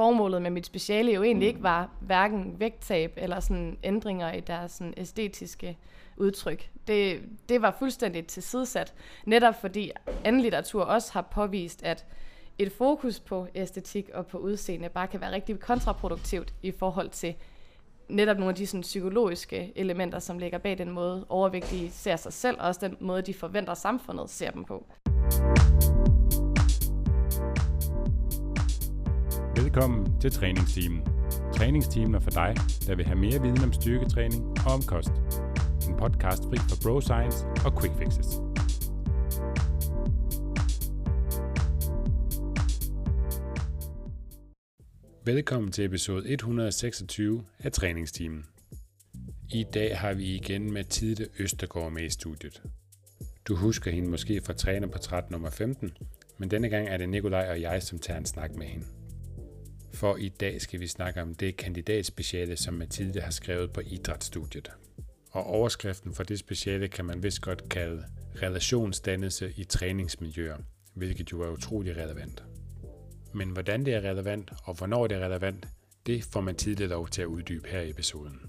formålet med mit speciale jo egentlig ikke var hverken vægttab eller sådan ændringer i deres sådan æstetiske udtryk. Det, det var fuldstændig tilsidesat, netop fordi anden litteratur også har påvist, at et fokus på æstetik og på udseende bare kan være rigtig kontraproduktivt i forhold til netop nogle af de sådan, psykologiske elementer, som ligger bag den måde, overvægtige ser sig selv, og også den måde, de forventer samfundet ser dem på. Velkommen til træningsteamen. Træningsteamen er for dig, der vil have mere viden om styrketræning og om kost. En podcast fri for bro science og quick fixes. Velkommen til episode 126 af træningsteamen. I dag har vi igen Mathilde Østergaard med i studiet. Du husker hende måske fra trænerportræt nummer 15, men denne gang er det Nikolaj og jeg, som tager en snak med hende. For i dag skal vi snakke om det kandidatspeciale, som Mathilde har skrevet på idrætsstudiet. Og overskriften for det speciale kan man vist godt kalde relationsdannelse i træningsmiljøer, hvilket jo er utrolig relevant. Men hvordan det er relevant og hvornår det er relevant, det får Mathilde lov til at uddybe her i episoden.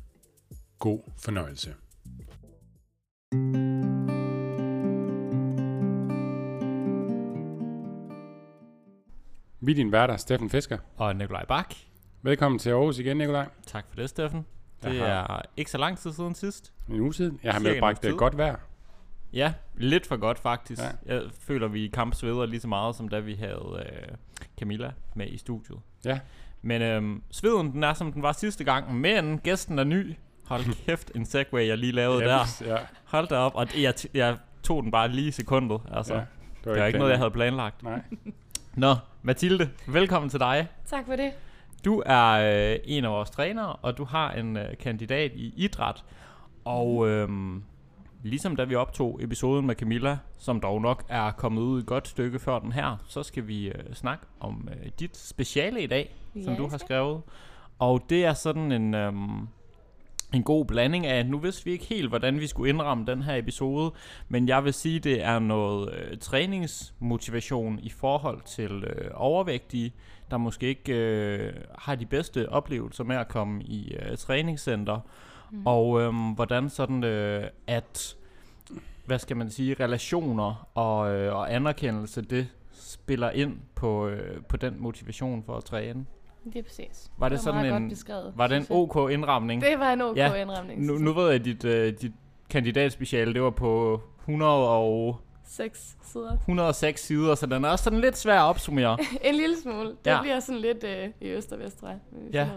God fornøjelse. Vi er din værter, Steffen Fisker. Og Nikolaj Bak. Velkommen til Aarhus igen, Nikolaj. Tak for det, Steffen. Det Jeg er ikke så lang tid siden sidst. En uge siden. Jeg har medbragt det godt vejr. Ja, lidt for godt faktisk. Ja. Jeg føler, vi kampsveder lige så meget, som da vi havde øh, Camilla med i studiet. Ja. Men øhm, sveden, den er som den var sidste gang, men gæsten er ny. Hold kæft, en segway, jeg lige lavede der. Ja, Hold da op, og det- jeg, jeg tog den bare lige i sekundet. Altså, ja. ja, det var ikke noget, jeg havde planlagt. Nej. Nå, Mathilde, velkommen til dig. Tak for det. Du er øh, en af vores trænere, og du har en øh, kandidat i idræt. Og øhm, ligesom da vi optog episoden med Camilla, som dog nok er kommet ud et godt stykke før den her, så skal vi øh, snakke om øh, dit speciale i dag, som Ja, du det har skrevet. Og det er sådan en, øhm, en god blanding af, nu vidste vi ikke helt, hvordan vi skulle indramme den her episode, men jeg vil sige, det er noget øh, træningsmotivation i forhold til øh, overvægtige, der måske ikke øh, har de bedste oplevelser med at komme i øh, træningscenter, mm. og øh, hvordan sådan øh, at, hvad skal man sige, relationer og, øh, og anerkendelse, det spiller ind på, øh, på den motivation for at træne. Det er præcis. Var det var sådan meget en- godt beskrevet, Var det en. OK indramning? Det var en OK Ja. indramning. Nu, nu ved jeg, at dit, øh, dit kandidatspeciale, det var på 100 og Seks sider. 106 sider, så den er også sådan lidt svær at opsummere. En lille smule. Det Ja. ja. bliver sådan lidt øh, i øst og vest, jeg. Ja.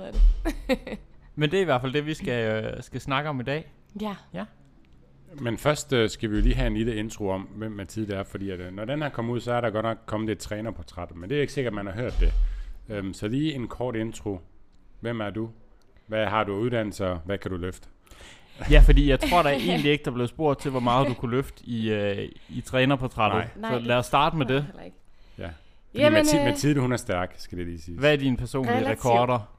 det. Men det er i hvert fald det, vi skal, øh, skal snakke om i dag. Ja. Men først øh, skal vi jo lige have en lille intro om, hvem Mathilde er, fordi at, øh, når den her kommer ud, så er der godt nok kommet et trænerportræt, men det er ikke sikkert, at man har hørt det. Øhm, så lige en kort intro. Hvem er du? Hvad har du af uddannelser? Hvad kan du løfte? Ja, fordi jeg tror der egentlig ikke, der blev spurgt til, hvor meget du kunne løfte i, øh, i trænerportrættet. Nej. Så lad os starte med det. Ja. Fordi Jamen, Mathilde, øh, Mathilde, hun er stærk, skal det lige sige. Hvad er dine personlige Relativt. rekorder?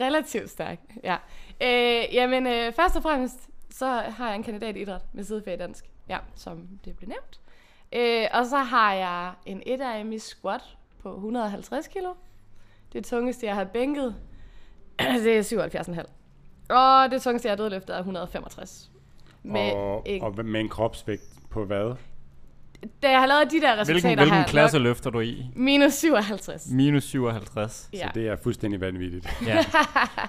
Relativt stærk, ja. Øh, jamen, øh, først og fremmest, så har jeg en kandidat i idræt med sidefag i dansk, ja, som det blev nævnt. Øh, og så har jeg en 1 RM i squat på 150 kilo. Det tungeste, jeg har bænket, det er 77,5. Og det tungeste, jeg har dødløftet, er 165. Med og, en, og med en kropsvægt på hvad? da jeg har lavet de der resultater Hvilken, hvilken her, klasse løfter du i? minus 57. Minus 57. Ja. Så det er fuldstændig vanvittigt. Ja.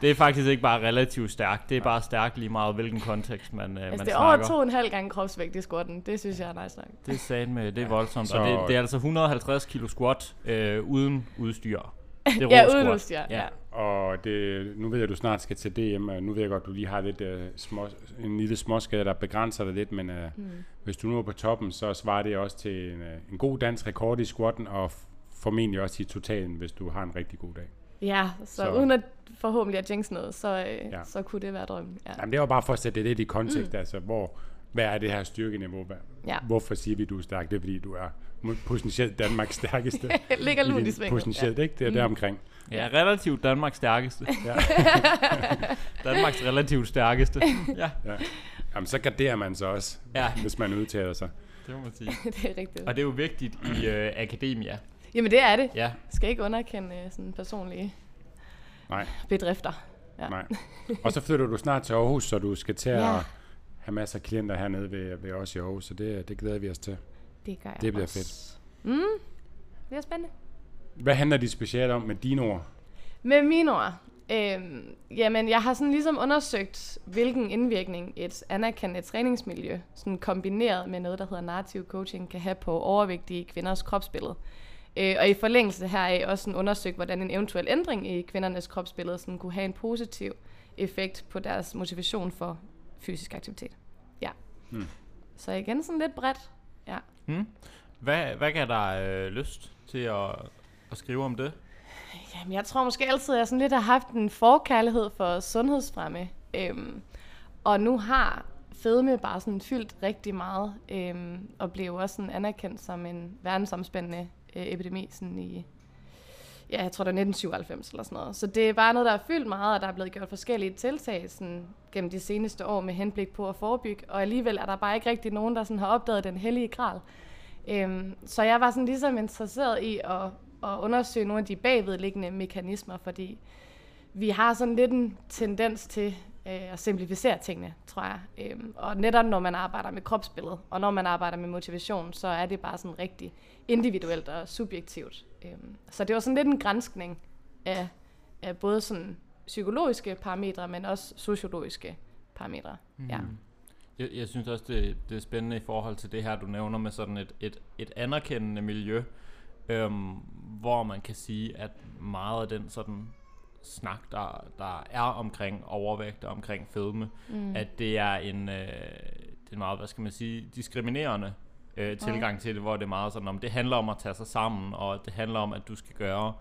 Det er faktisk ikke bare relativt stærkt. Det er bare stærkt lige meget, hvilken kontekst man, øh, Altså, man det er snakker. over to og en halv gange kropsvægt i squatten. Det synes jeg er nice nok. Det er med, det er voldsomt. Så- Og det, det er altså 150 kilo squat øh, uden udstyr. Det er Ja, uden udstyr. Ja. Og det, nu ved jeg, at du snart skal til DM, og nu ved jeg godt, at du lige har lidt, uh, små, en lille småskade, der begrænser dig lidt, men uh, mm. hvis du nu er på toppen, så svarer det også til en, uh, en god dansk rekord i squatten, og f- formentlig også i totalen, hvis du har en rigtig god dag. Ja, så, Så- uden at forhåbentlig at jinx noget, så, øh, Ja. ja. så kunne det være drømmen. Ja. Jamen, det var bare for at sætte det lidt i kontekst, mm. altså hvor, hvad er det her styrkeniveau? Hvad, Ja. Hvorfor siger vi, at du er stærk? Det er, fordi du er potentielt Danmarks stærkeste. Ligger lunt i svinget. Potentielt, ikke? Det er Mm. der omkring. Ja, relativt Danmarks stærkeste. Ja. Danmarks relativt stærkeste. Ja, Ja. Jamen, så garderer man sig også, Ja. hvis man udtaler sig. det må man sige. Ja. det er rigtigt. Og det er jo vigtigt i øh, akademia. Jamen det er det. Ja, Skal ikke underkende øh, sådan personlige Nej. bedrifter. Ja. Nej. Og så flytter du snart til Aarhus, så du skal til Ja. Have masser af klienter hernede ved, ved os i Aarhus, så det, det glæder vi os til. Det gør jeg Det bliver også. fedt. Mm, det er spændende. Hvad handler dit speciale om med dine ord? Med mine ord, øhm, jamen jeg har sådan ligesom undersøgt, hvilken indvirkning et anerkendt træningsmiljø, sådan kombineret med noget, der hedder narrativ coaching, kan have på overvægtige kvinders kropsbillede. Øh, og i forlængelse heraf også sådan undersøgt, hvordan en eventuel ændring i kvindernes kropsbillede sådan kunne have en positiv effekt på deres motivation for fysisk aktivitet. Ja. Hmm. Så igen sådan lidt bredt. Ja. Hmm? Hvad, hvad gav dig øh, lyst til at, at skrive om det? Jamen, jeg tror måske altid, at jeg sådan lidt har haft en forkærlighed for sundhedsfremme. Øhm, og nu har fedme bare sådan fyldt rigtig meget, øhm, og blev også sådan anerkendt som en verdensomspændende øh, epidemi sådan i, ja, jeg tror det er 1997 eller sådan noget. Så det er bare noget, der er fyldt meget, og der er blevet gjort forskellige tiltag sådan, gennem de seneste år med henblik på at forebygge, og alligevel er der bare ikke rigtig nogen, der sådan har opdaget den hellige gral. Øhm, så jeg var sådan ligesom interesseret i at, at undersøge nogle af de bagvedliggende mekanismer, fordi vi har sådan lidt en tendens til øh, at simplificere tingene, tror jeg. Øhm, og netop når man arbejder med kropsbillede, og når man arbejder med motivation, så er det bare sådan rigtig individuelt og subjektivt. Øhm, så det var sådan lidt en grænskning af, af både sådan psykologiske parametre, men også sociologiske parametre. Mm. Ja. Jeg, jeg synes også, det, det er spændende i forhold til det her, du nævner med sådan et, et, et anerkendende miljø, øhm, hvor man kan sige, at meget af den sådan snak, der, der er omkring overvægt og omkring fedme, mm. at det er en, øh, det er meget, hvad skal man sige, diskriminerende øh, tilgang til det, hvor det er meget sådan, om det handler om at tage sig sammen, og det handler om, at du skal gøre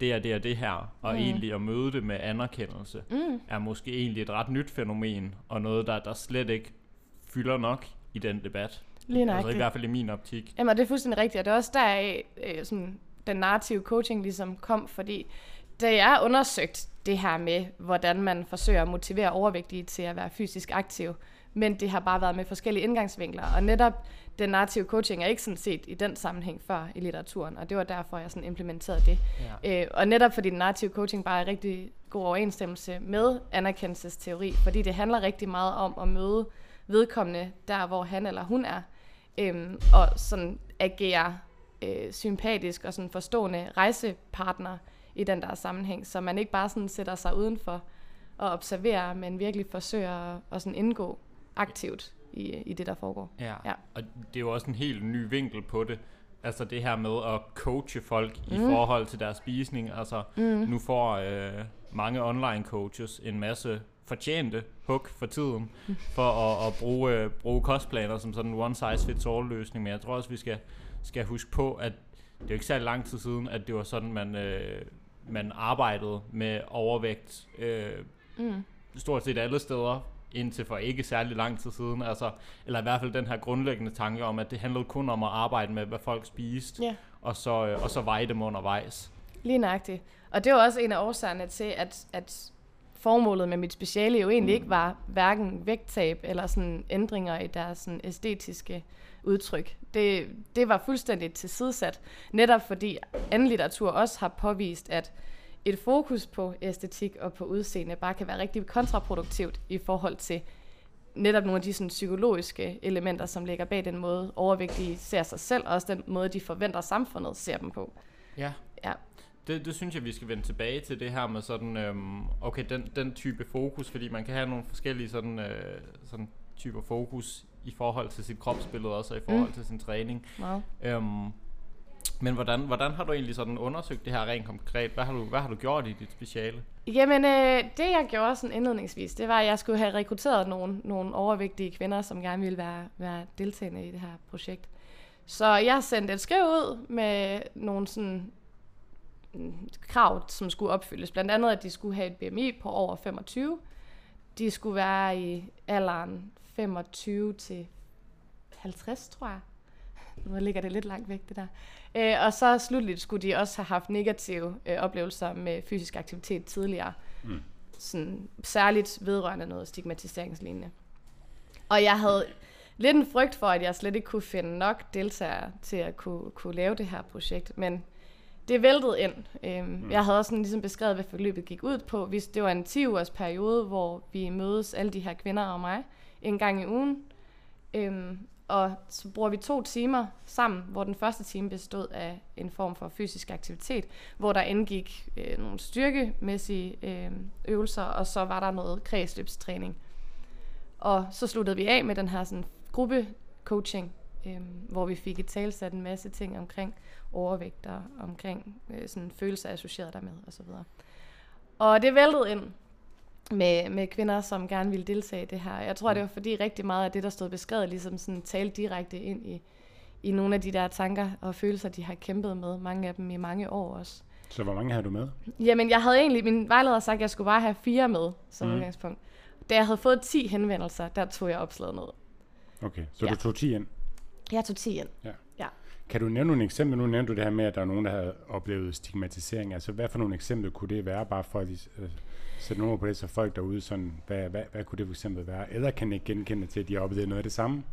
det og det og det her, og mm. egentlig at møde det med anerkendelse, mm. er måske egentlig et ret nyt fænomen, og noget, der, der slet ikke fylder nok i den debat. Lige Altså i nøjagtigt. hvert fald i min optik. Jamen, det er fuldstændig rigtigt, og det er også der, øh, sådan, den narrative coaching ligesom kom, fordi da jeg undersøgt det her med, hvordan man forsøger at motivere overvægtige til at være fysisk aktiv, men det har bare været med forskellige indgangsvinkler, og netop den narrative coaching er ikke sådan set i den sammenhæng før i litteraturen, og det var derfor, jeg sådan implementerede det. Ja. Øh, og netop fordi den narrative coaching bare er rigtig god overensstemmelse med anerkendelsesteori, fordi det handler rigtig meget om at møde vedkommende der, hvor han eller hun er, øhm, og sådan agere øh, sympatisk og sådan forstående rejsepartner i den der sammenhæng, så man ikke bare sådan sætter sig udenfor og observerer, men virkelig forsøger at, at sådan indgå aktivt i, i det, der foregår. Ja. Ja. og det er jo også en helt ny vinkel på det. Altså det her med at coache folk mm. i forhold til deres spisning. Altså mm. nu får øh, mange online coaches en masse fortjente hug for tiden, for at, at bruge, øh, bruge kostplaner som sådan en one size fits all løsning. Men jeg tror også, vi skal, skal huske på, at det er jo ikke særlig lang tid siden, at det var sådan, man, øh, man arbejdede med overvægt øh, Mm. stort set alle steder, indtil for ikke særlig lang tid siden. Altså, eller i hvert fald den her grundlæggende tanke om, at det handlede kun om at arbejde med, hvad folk spiste, Ja. og, så, øh, og så veje dem undervejs. Lige nøjagtigt. Og det var også en af årsagerne til, at, at formålet med mit speciale jo egentlig ikke var hverken vægttab eller sådan ændringer i deres sådan æstetiske udtryk. Det, det var fuldstændig tilsidesat, netop fordi anden litteratur også har påvist, at et fokus på æstetik og på udseende bare kan være rigtig kontraproduktivt i forhold til netop nogle af de sådan, psykologiske elementer, som ligger bag den måde, overvægtige ser sig selv, og også den måde, de forventer samfundet ser dem på. Ja. Ja. Det, det synes jeg, vi skal vende tilbage til det her med sådan, øhm, okay, den, den type fokus, fordi man kan have nogle forskellige sådan, øh, sådan typer fokus i forhold til sit kropsbillede også, og i forhold mm. til sin træning. Meget. Øhm, men hvordan, hvordan har du egentlig sådan undersøgt det her rent konkret? Hvad har du, hvad har du gjort i dit speciale? Jamen, øh, det jeg gjorde sådan indledningsvis, det var, at jeg skulle have rekrutteret nogle, nogle overvægtige kvinder, som gerne ville være, være deltagende i det her projekt. Så jeg sendte et skriv ud med nogle sådan mm, krav, som skulle opfyldes. Blandt andet, at de skulle have et BMI på over 25. De skulle være i alderen 25 til 50, tror jeg. Nu ligger det lidt langt væk, det der. Øh, og så slutligt skulle de også have haft negative øh, oplevelser med fysisk aktivitet tidligere. Mm. Sådan, særligt vedrørende noget stigmatiseringslignende. Og jeg havde lidt en frygt for, at jeg slet ikke kunne finde nok deltagere til at kunne, kunne lave det her projekt. Men det væltede ind. Øhm, mm. Jeg havde også sådan ligesom beskrevet, hvad forløbet gik ud på. Hvis det var en 10-ugers periode, hvor vi mødes, alle de her kvinder og mig, en gang i ugen. Øhm, og så bruger vi to timer sammen, hvor den første time bestod af en form for fysisk aktivitet, hvor der indgik øh, nogle styrkemæssige øh, øvelser, og så var der noget kredsløbstræning. Og så sluttede vi af med den her sådan, gruppe coaching, øh, hvor vi fik et talsat en masse ting omkring overvægt og omkring øh, sådan følelser associeret dermed osv. Og det væltede ind med, med kvinder, som gerne ville deltage i det her. Jeg tror, det var fordi rigtig meget af det, der stod beskrevet, ligesom sådan talte direkte ind i, i nogle af de der tanker og følelser, de har kæmpet med, mange af dem i mange år også. Så hvor mange har du med? Jamen, jeg havde egentlig, min vejleder sagt, at jeg skulle bare have fire med som mm. udgangspunkt. Da jeg havde fået 10 henvendelser, der tog jeg opslaget ned. Okay, så ja. du tog 10 ind? Jeg tog 10 ind. Ja. ja. Kan du nævne nogle eksempler? Nu nævnte du det her med, at der er nogen, der har oplevet stigmatisering. Altså, hvad for nogle eksempler kunne det være, bare for at øh, sætte nogle på det, så folk derude, sådan, hvad, hvad, hvad kunne det for eksempel være? Eller kan ikke genkende til, at de har oplevet noget af det samme?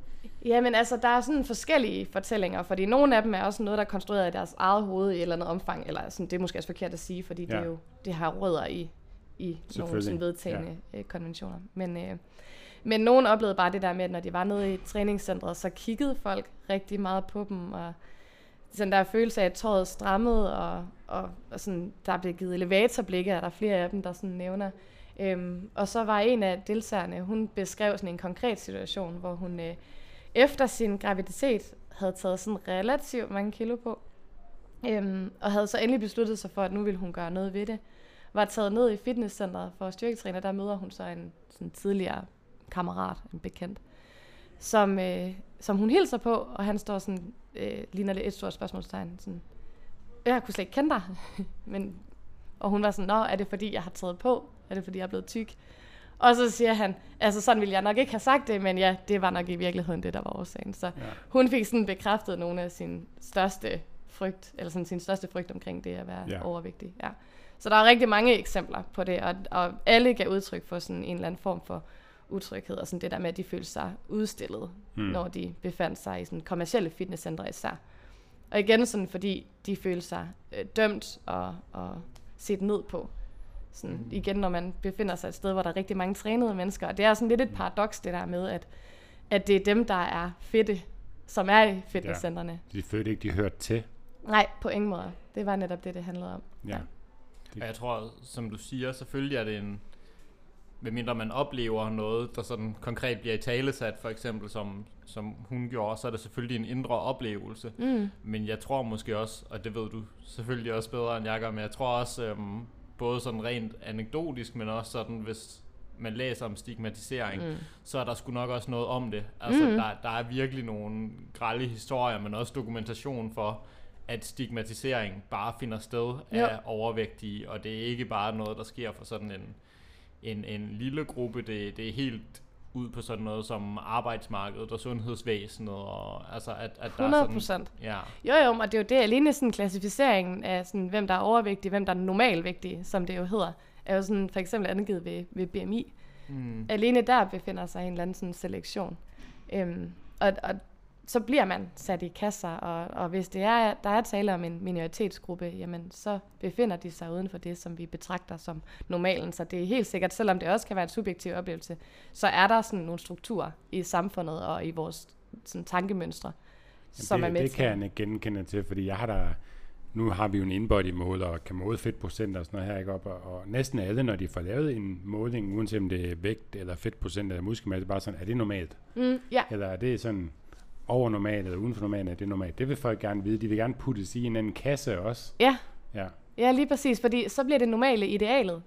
Jamen altså, der er sådan forskellige fortællinger, fordi nogle af dem er også noget, der er konstrueret i deres eget hoved i et eller andet omfang, eller sådan, det er måske også forkert at sige, fordi ja. det, er jo, det har rødder i, i nogle sådan vedtagende ja. øh, konventioner. Men, øh, men nogen oplevede bare det der med, at når de var nede i træningscentret, så kiggede folk rigtig meget på dem, og sådan der følelse af, at tåret strammede, og, og, og sådan, der blev givet elevatorblikke, og der er flere af dem, der sådan nævner. Øhm, og så var en af deltagerne, hun beskrev sådan en konkret situation, hvor hun øh, efter sin graviditet havde taget sådan relativt mange kilo på, øhm, og havde så endelig besluttet sig for, at nu ville hun gøre noget ved det. Var taget ned i fitnesscenteret for styrketræner, der møder hun så en sådan tidligere kammerat, en bekendt, som, øh, som hun hilser på, og han står sådan, øh, ligner lidt et stort spørgsmålstegn, sådan, jeg kunne slet ikke kende dig, men, og hun var sådan, nå, er det fordi, jeg har taget på? Er det fordi, jeg er blevet tyk? Og så siger han, altså sådan ville jeg nok ikke have sagt det, men ja, det var nok i virkeligheden det, der var årsagen. Så ja. hun fik sådan bekræftet nogle af sine største frygt, eller sådan sin største frygt omkring det at være ja. overvægtig. Ja. Så der er rigtig mange eksempler på det, og, og alle gav udtryk for sådan en eller anden form for utryghed, og sådan det der med, at de følte sig udstillet, mm. når de befandt sig i sådan kommersielle fitnesscentre især. Og igen sådan, fordi de følte sig øh, dømt og, og set ned på. Sådan, mm. Igen, når man befinder sig et sted, hvor der er rigtig mange trænede mennesker. Og det er sådan lidt et mm. paradoks, det der med, at, at det er dem, der er fedte, som er i fitnesscentrene. Ja. De følte ikke, de hørte til. Nej, på ingen måde. Det var netop det, det handlede om. Ja. ja. Og jeg tror, som du siger, selvfølgelig er det en, medmindre man oplever noget, der sådan konkret bliver i talesat, for eksempel som, som hun gjorde, så er det selvfølgelig en indre oplevelse. Mm. Men jeg tror måske også, og det ved du selvfølgelig også bedre end jeg gør, men jeg tror også, øhm, både sådan rent anekdotisk, men også sådan, hvis man læser om stigmatisering, mm. så er der sgu nok også noget om det. Altså, mm. der, der er virkelig nogle grælde historier, men også dokumentation for, at stigmatisering bare finder sted af jo. overvægtige, og det er ikke bare noget, der sker for sådan en en, en lille gruppe. Det, det er helt ud på sådan noget som arbejdsmarkedet og sundhedsvæsenet. Og, altså at, at 100 der er sådan, ja. Jo jo, og det er jo det, alene sådan klassificeringen af, sådan, hvem der er overvægtig, hvem der er normalvægtig, som det jo hedder, er jo sådan for eksempel angivet ved, ved BMI. Mm. Alene der befinder sig en eller anden sådan selektion. Øhm, og, og så bliver man sat i kasser, og, og hvis det er, der er tale om en minoritetsgruppe, jamen så befinder de sig uden for det, som vi betragter som normalen. Så det er helt sikkert, selvom det også kan være en subjektiv oplevelse, så er der sådan nogle strukturer i samfundet og i vores sådan, tankemønstre, jamen som det, er med Det til. kan jeg genkende til, fordi jeg har der, nu har vi jo en inbody måler og kan måle fedtprocent og sådan noget her, ikke op? Og, og næsten alle, når de får lavet en måling, uanset om det er vægt eller fedtprocent eller muskelmasse, bare sådan, er det normalt? Mm, ja. Eller er det sådan, over normalt eller uden for normalt, er det normalt. Det vil folk gerne vide. De vil gerne puttes i en anden kasse også. Ja. Ja, ja lige præcis, fordi så bliver det normale idealet.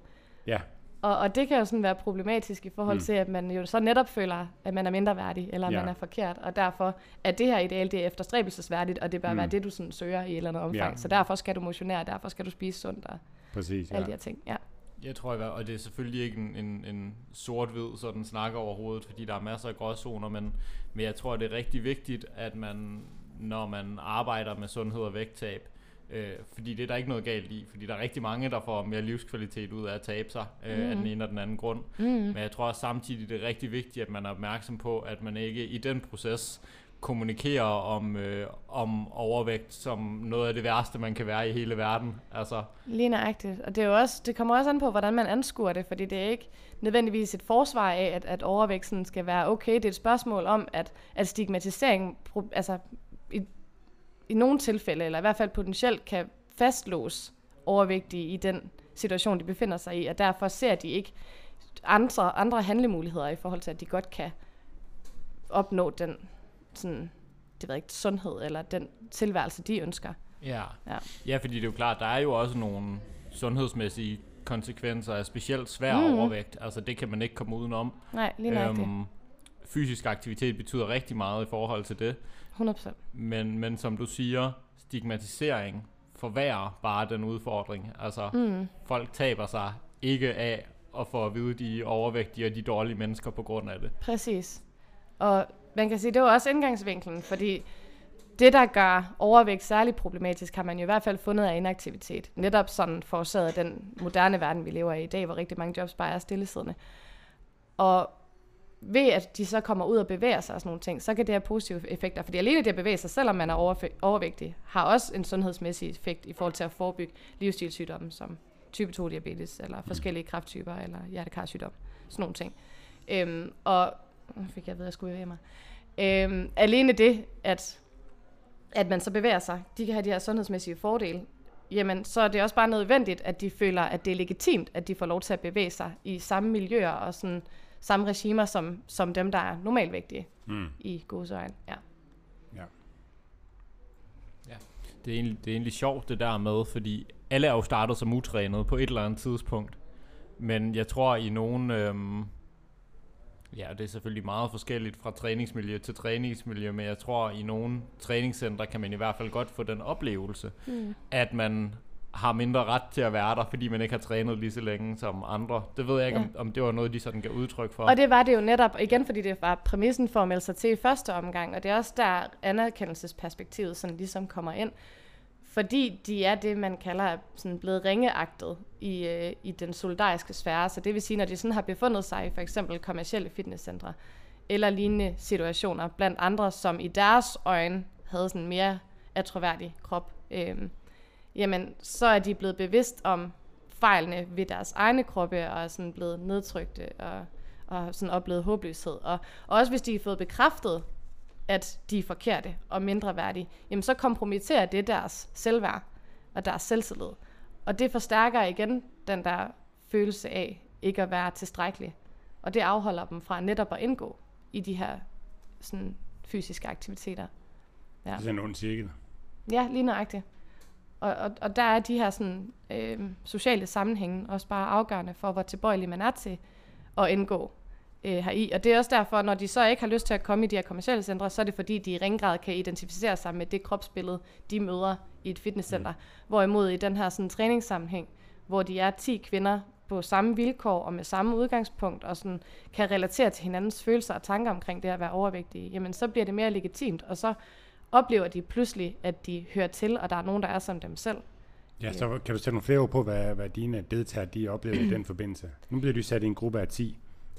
Ja. Og, og det kan jo sådan være problematisk i forhold mm. til, at man jo så netop føler, at man er mindre værdig, eller ja. man er forkert, og derfor er det her ideal, det er efterstræbelsesværdigt, og det bør mm. være det, du sådan søger i et eller andet omfang. Ja. Så derfor skal du motionere, derfor skal du spise sundt, og Præcis, alle ja. de her ting. Ja. Jeg tror, og det er selvfølgelig ikke en, en, en sort-hvid sådan snak overhovedet, fordi der er masser af gråzoner, men, men jeg tror, det er rigtig vigtigt, at man, når man arbejder med sundhed og vægttab, øh, fordi det er der ikke noget galt i, fordi der er rigtig mange, der får mere livskvalitet ud af at tabe sig øh, mm. af den ene og den anden grund. Mm. Men jeg tror også samtidig, det er rigtig vigtigt, at man er opmærksom på, at man ikke i den proces kommunikerer om, øh, om overvægt som noget af det værste, man kan være i hele verden. Altså, Lige nøjagtigt. Og det, er jo også, det kommer også an på, hvordan man anskuer det, fordi det er ikke nødvendigvis et forsvar af, at, at overvægten skal være okay. Det er et spørgsmål om, at, at stigmatisering altså, i, i nogle tilfælde, eller i hvert fald potentielt, kan fastlåse overvægtige i den situation, de befinder sig i, og derfor ser de ikke andre, andre handlemuligheder i forhold til, at de godt kan opnå den sådan, det ved jeg ikke, sundhed eller den tilværelse, de ønsker. ja. Ja. ja, fordi det er jo klart, der er jo også nogle sundhedsmæssige konsekvenser af specielt svær mm. overvægt. Altså det kan man ikke komme udenom. Nej, lige nøjagtigt. Øhm, fysisk aktivitet betyder rigtig meget i forhold til det. 100%. Men, men som du siger, stigmatisering forværrer bare den udfordring. Altså, Mm. folk taber sig ikke af at få at vide, de er overvægtige og de er dårlige mennesker på grund af det. Præcis. Og man kan sige, det var også indgangsvinklen, fordi det, der gør overvægt særligt problematisk, har man jo i hvert fald fundet af inaktivitet. Netop sådan forårsaget den moderne verden, vi lever i i dag, hvor rigtig mange jobs bare er stillesiddende. Og ved at de så kommer ud og bevæger sig og sådan nogle ting, så kan det have positive effekter. Fordi alene det at bevæge sig, selvom man er overvægtig, har også en sundhedsmæssig effekt i forhold til at forebygge livsstilssygdomme som type 2 diabetes, eller forskellige kræfttyper, eller hjertekarsygdom. Sådan nogle ting. Øhm, og nu fik jeg ved, at jeg skulle bevæge mig. Øhm, alene det, at, at man så bevæger sig, de kan have de her sundhedsmæssige fordele, jamen så er det også bare nødvendigt, at de føler, at det er legitimt, at de får lov til at bevæge sig i samme miljøer og sådan, samme regimer som, som dem, der er normalvægtige Mm. i godsøjen. Ja. Det er, egentlig, det er egentlig sjovt det der med, fordi alle er jo startet som utrænet på et eller andet tidspunkt. Men jeg tror i nogen... Øhm, ja, det er selvfølgelig meget forskelligt fra træningsmiljø til træningsmiljø, men jeg tror i nogle træningscentre kan man i hvert fald godt få den oplevelse, Mm. at man har mindre ret til at være der, fordi man ikke har trænet lige så længe som andre. Det ved jeg ikke, Ja. om, om det var noget, de sådan gav udtryk for. Og det var det jo netop, igen fordi det var præmissen for at melde sig til i første omgang, og det er også der anerkendelsesperspektivet sådan ligesom kommer ind. Fordi de er det, man kalder sådan blevet ringeagtet i, øh, i den solidariske sfære. Så det vil sige, når de sådan har befundet sig i for eksempel kommersielle fitnesscentre, eller lignende situationer blandt andre, som i deres øjne havde sådan en mere atroværdig krop, øh, jamen så er de blevet bevidst om fejlene ved deres egne kroppe, og er sådan blevet nedtrykte, og, og sådan oplevet håbløshed. Og, og også hvis de har fået bekræftet, at de er forkerte og mindre værdige, jamen så kompromitterer det deres selvværd og deres selvtillid. Og det forstærker igen den der følelse af ikke at være tilstrækkelig. Og det afholder dem fra netop at indgå i de her sådan, fysiske aktiviteter. Det er sådan en ond cirkel. Ja, lige nøjagtigt. Og, og, og der er de her sådan, øh, sociale sammenhænge også bare afgørende for, hvor tilbøjelig man er til at indgå øh, heri. Og det er også derfor, når de så ikke har lyst til at komme i de her kommersielle centre, så er det fordi, de i ringen grad kan identificere sig med det kropsbillede, de møder i et fitnesscenter. Mm. Hvorimod i den her sådan, træningssammenhæng, hvor de er 10 kvinder på samme vilkår og med samme udgangspunkt, og sådan kan relatere til hinandens følelser og tanker omkring det at være overvægtige, jamen så bliver det mere legitimt, og så oplever de pludselig, at de hører til, og der er nogen, der er som dem selv. Ja, så kan du sætte nogle flere ord på, hvad, hvad dine deltagere de oplever i den forbindelse. Nu bliver du sat i en gruppe af 10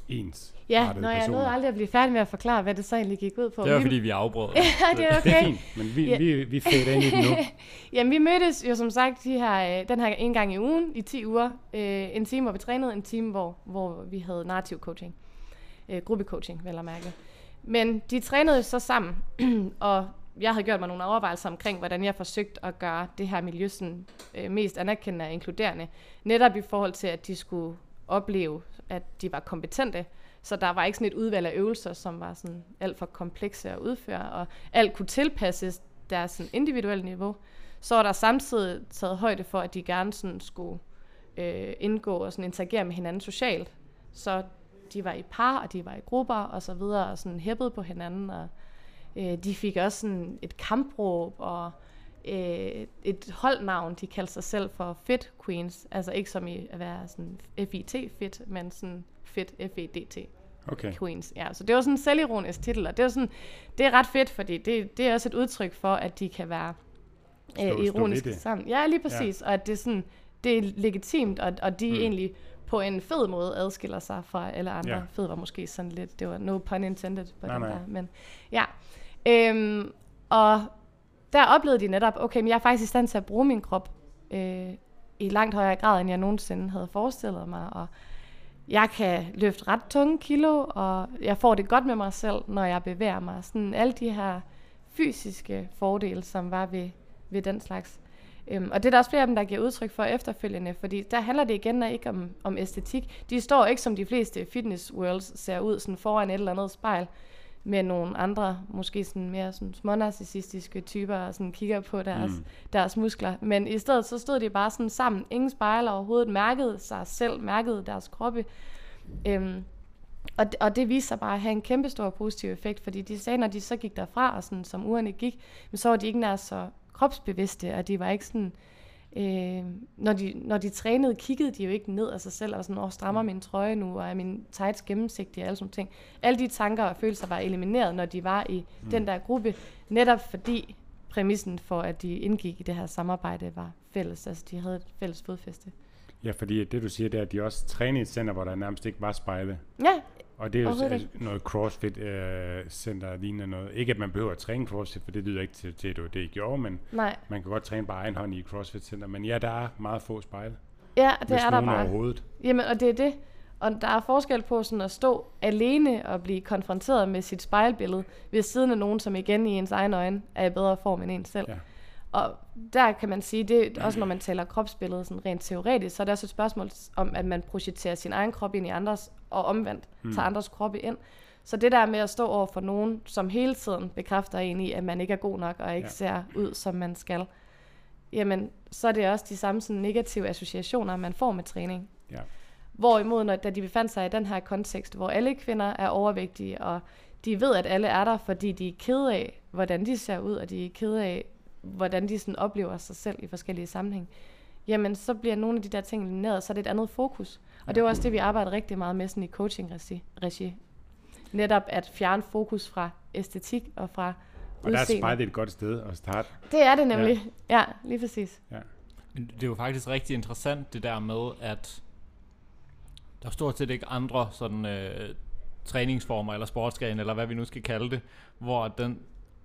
ens Ja, når jeg nåede aldrig at blive færdig med at forklare, hvad det så egentlig gik ud på. det var Vi- fordi, vi afbrød. ja, det er Det er okay. fint, men vi, Ja. vi, vi fader ind i det nu. Jamen, vi mødtes jo som sagt de her, øh, den her en gang i ugen i 10 uger. Øh, en time, hvor vi trænede, en time, hvor, hvor vi havde narrativ coaching. Øh, gruppecoaching, vel at mærke. Men de trænede så sammen, og jeg havde gjort mig nogle overvejelser omkring, hvordan jeg forsøgte at gøre det her miljø sådan, øh, mest anerkendende og inkluderende. Netop i forhold til, at de skulle opleve, at de var kompetente. Så der var ikke sådan et udvalg af øvelser, som var sådan alt for komplekse at udføre, og alt kunne tilpasses deres sådan individuelle niveau. Så var der samtidig taget højde for, at de gerne sådan skulle øh, indgå og sådan interagere med hinanden socialt. Så de var i par, og de var i grupper og så videre, og sådan hæppede på hinanden, og øh, de fik også sådan et kampråb, og øh, et holdnavn, de kaldte sig selv for Fit Queens, altså ikke som i at være sådan FIT fit, men sådan Fit F-E-D-T Okay. Queens. Ja, så det var sådan en selvironisk titel, og det er, sådan, det er ret fedt, fordi det, det er også et udtryk for, at de kan være øh, stå ironiske sammen. Ja, lige præcis, ja. og at det er, sådan, det er legitimt, og, og de Mm. egentlig på en fed måde adskiller sig fra alle andre. Ja. Fed var måske sådan lidt, det var no pun intended på Nej, den nej. der, men ja. Øhm, og der oplevede de netop, okay, men jeg er faktisk i stand til at bruge min krop øh, i langt højere grad, end jeg nogensinde havde forestillet mig. Og jeg kan løfte ret tunge kilo, og jeg får det godt med mig selv, når jeg bevæger mig. Sådan alle de her fysiske fordele, som var ved, ved den slags. Øhm, og det er der også flere af dem, der giver udtryk for efterfølgende, fordi der handler det igen ikke om, om æstetik. De står ikke som de fleste fitness worlds ser ud sådan foran et eller andet spejl med nogle andre, måske sådan mere sådan smånarcissistiske typer, og sådan kigger på deres, mm. deres muskler. Men i stedet så stod de bare sådan sammen, ingen spejler overhovedet, mærkede sig selv, mærkede deres kroppe. Øhm, og, det, og det viste sig bare at have en kæmpe stor positiv effekt, fordi de sagde, når de så gik derfra, og sådan, som ugerne gik, så var de ikke nær så kropsbevidste, og de var ikke sådan, øh, når, de, når de trænede, kiggede de jo ikke ned af sig selv, og sådan, åh, strammer min trøje nu, og er min tights gennemsigtige, og alle sådan ting. Alle de tanker og følelser var elimineret, når de var i mm. den der gruppe, netop fordi præmissen for, at de indgik i det her samarbejde, var fælles, altså de havde et fælles fodfæste. Ja, fordi det du siger, det er, at de også trænede i et center, hvor der nærmest ikke var spejle. Ja, Og det er jo altså, noget CrossFit-center øh, lignende noget. Ikke at man behøver at træne CrossFit, for det lyder ikke til, til det det, I gjorde, men nej. man kan godt træne bare egen hånd i CrossFit-center. Men ja, der er meget få spejle. Ja, det er der bare. overhovedet. Jamen, og det er det. Og der er forskel på sådan at stå alene og blive konfronteret med sit spejlbillede ved siden af nogen, som igen i ens egen øjne er i bedre form end en selv. Ja. Og der kan man sige, det også når man taler kropsbillede sådan rent teoretisk, så er det også et spørgsmål om, at man projicerer sin egen krop ind i andres, og omvendt mm. tager andres kroppe ind. Så det der med at stå over for nogen, som hele tiden bekræfter en i, at man ikke er god nok, og ikke Ja. ser ud, som man skal, jamen, så er det også de samme sådan, negative associationer, man får med træning. Ja. Hvorimod, når, da de befandt sig i den her kontekst, hvor alle kvinder er overvægtige, og de ved, at alle er der, fordi de er kede af, hvordan de ser ud, og de er kede af, hvordan de sådan oplever sig selv i forskellige sammenhæng, jamen så bliver nogle af de der ting elimineret, så er det et andet fokus. Og det er også det, vi arbejder rigtig meget med sådan i coaching-regi. regi. Netop at fjerne fokus fra æstetik og fra Og der er udseende. spejlet et godt sted at starte. Det er det nemlig. Ja, ja lige præcis. Men Det er jo faktisk rigtig interessant det der med, at der er stort set ikke andre sådan øh, træningsformer eller sportsgrene, eller hvad vi nu skal kalde det, hvor den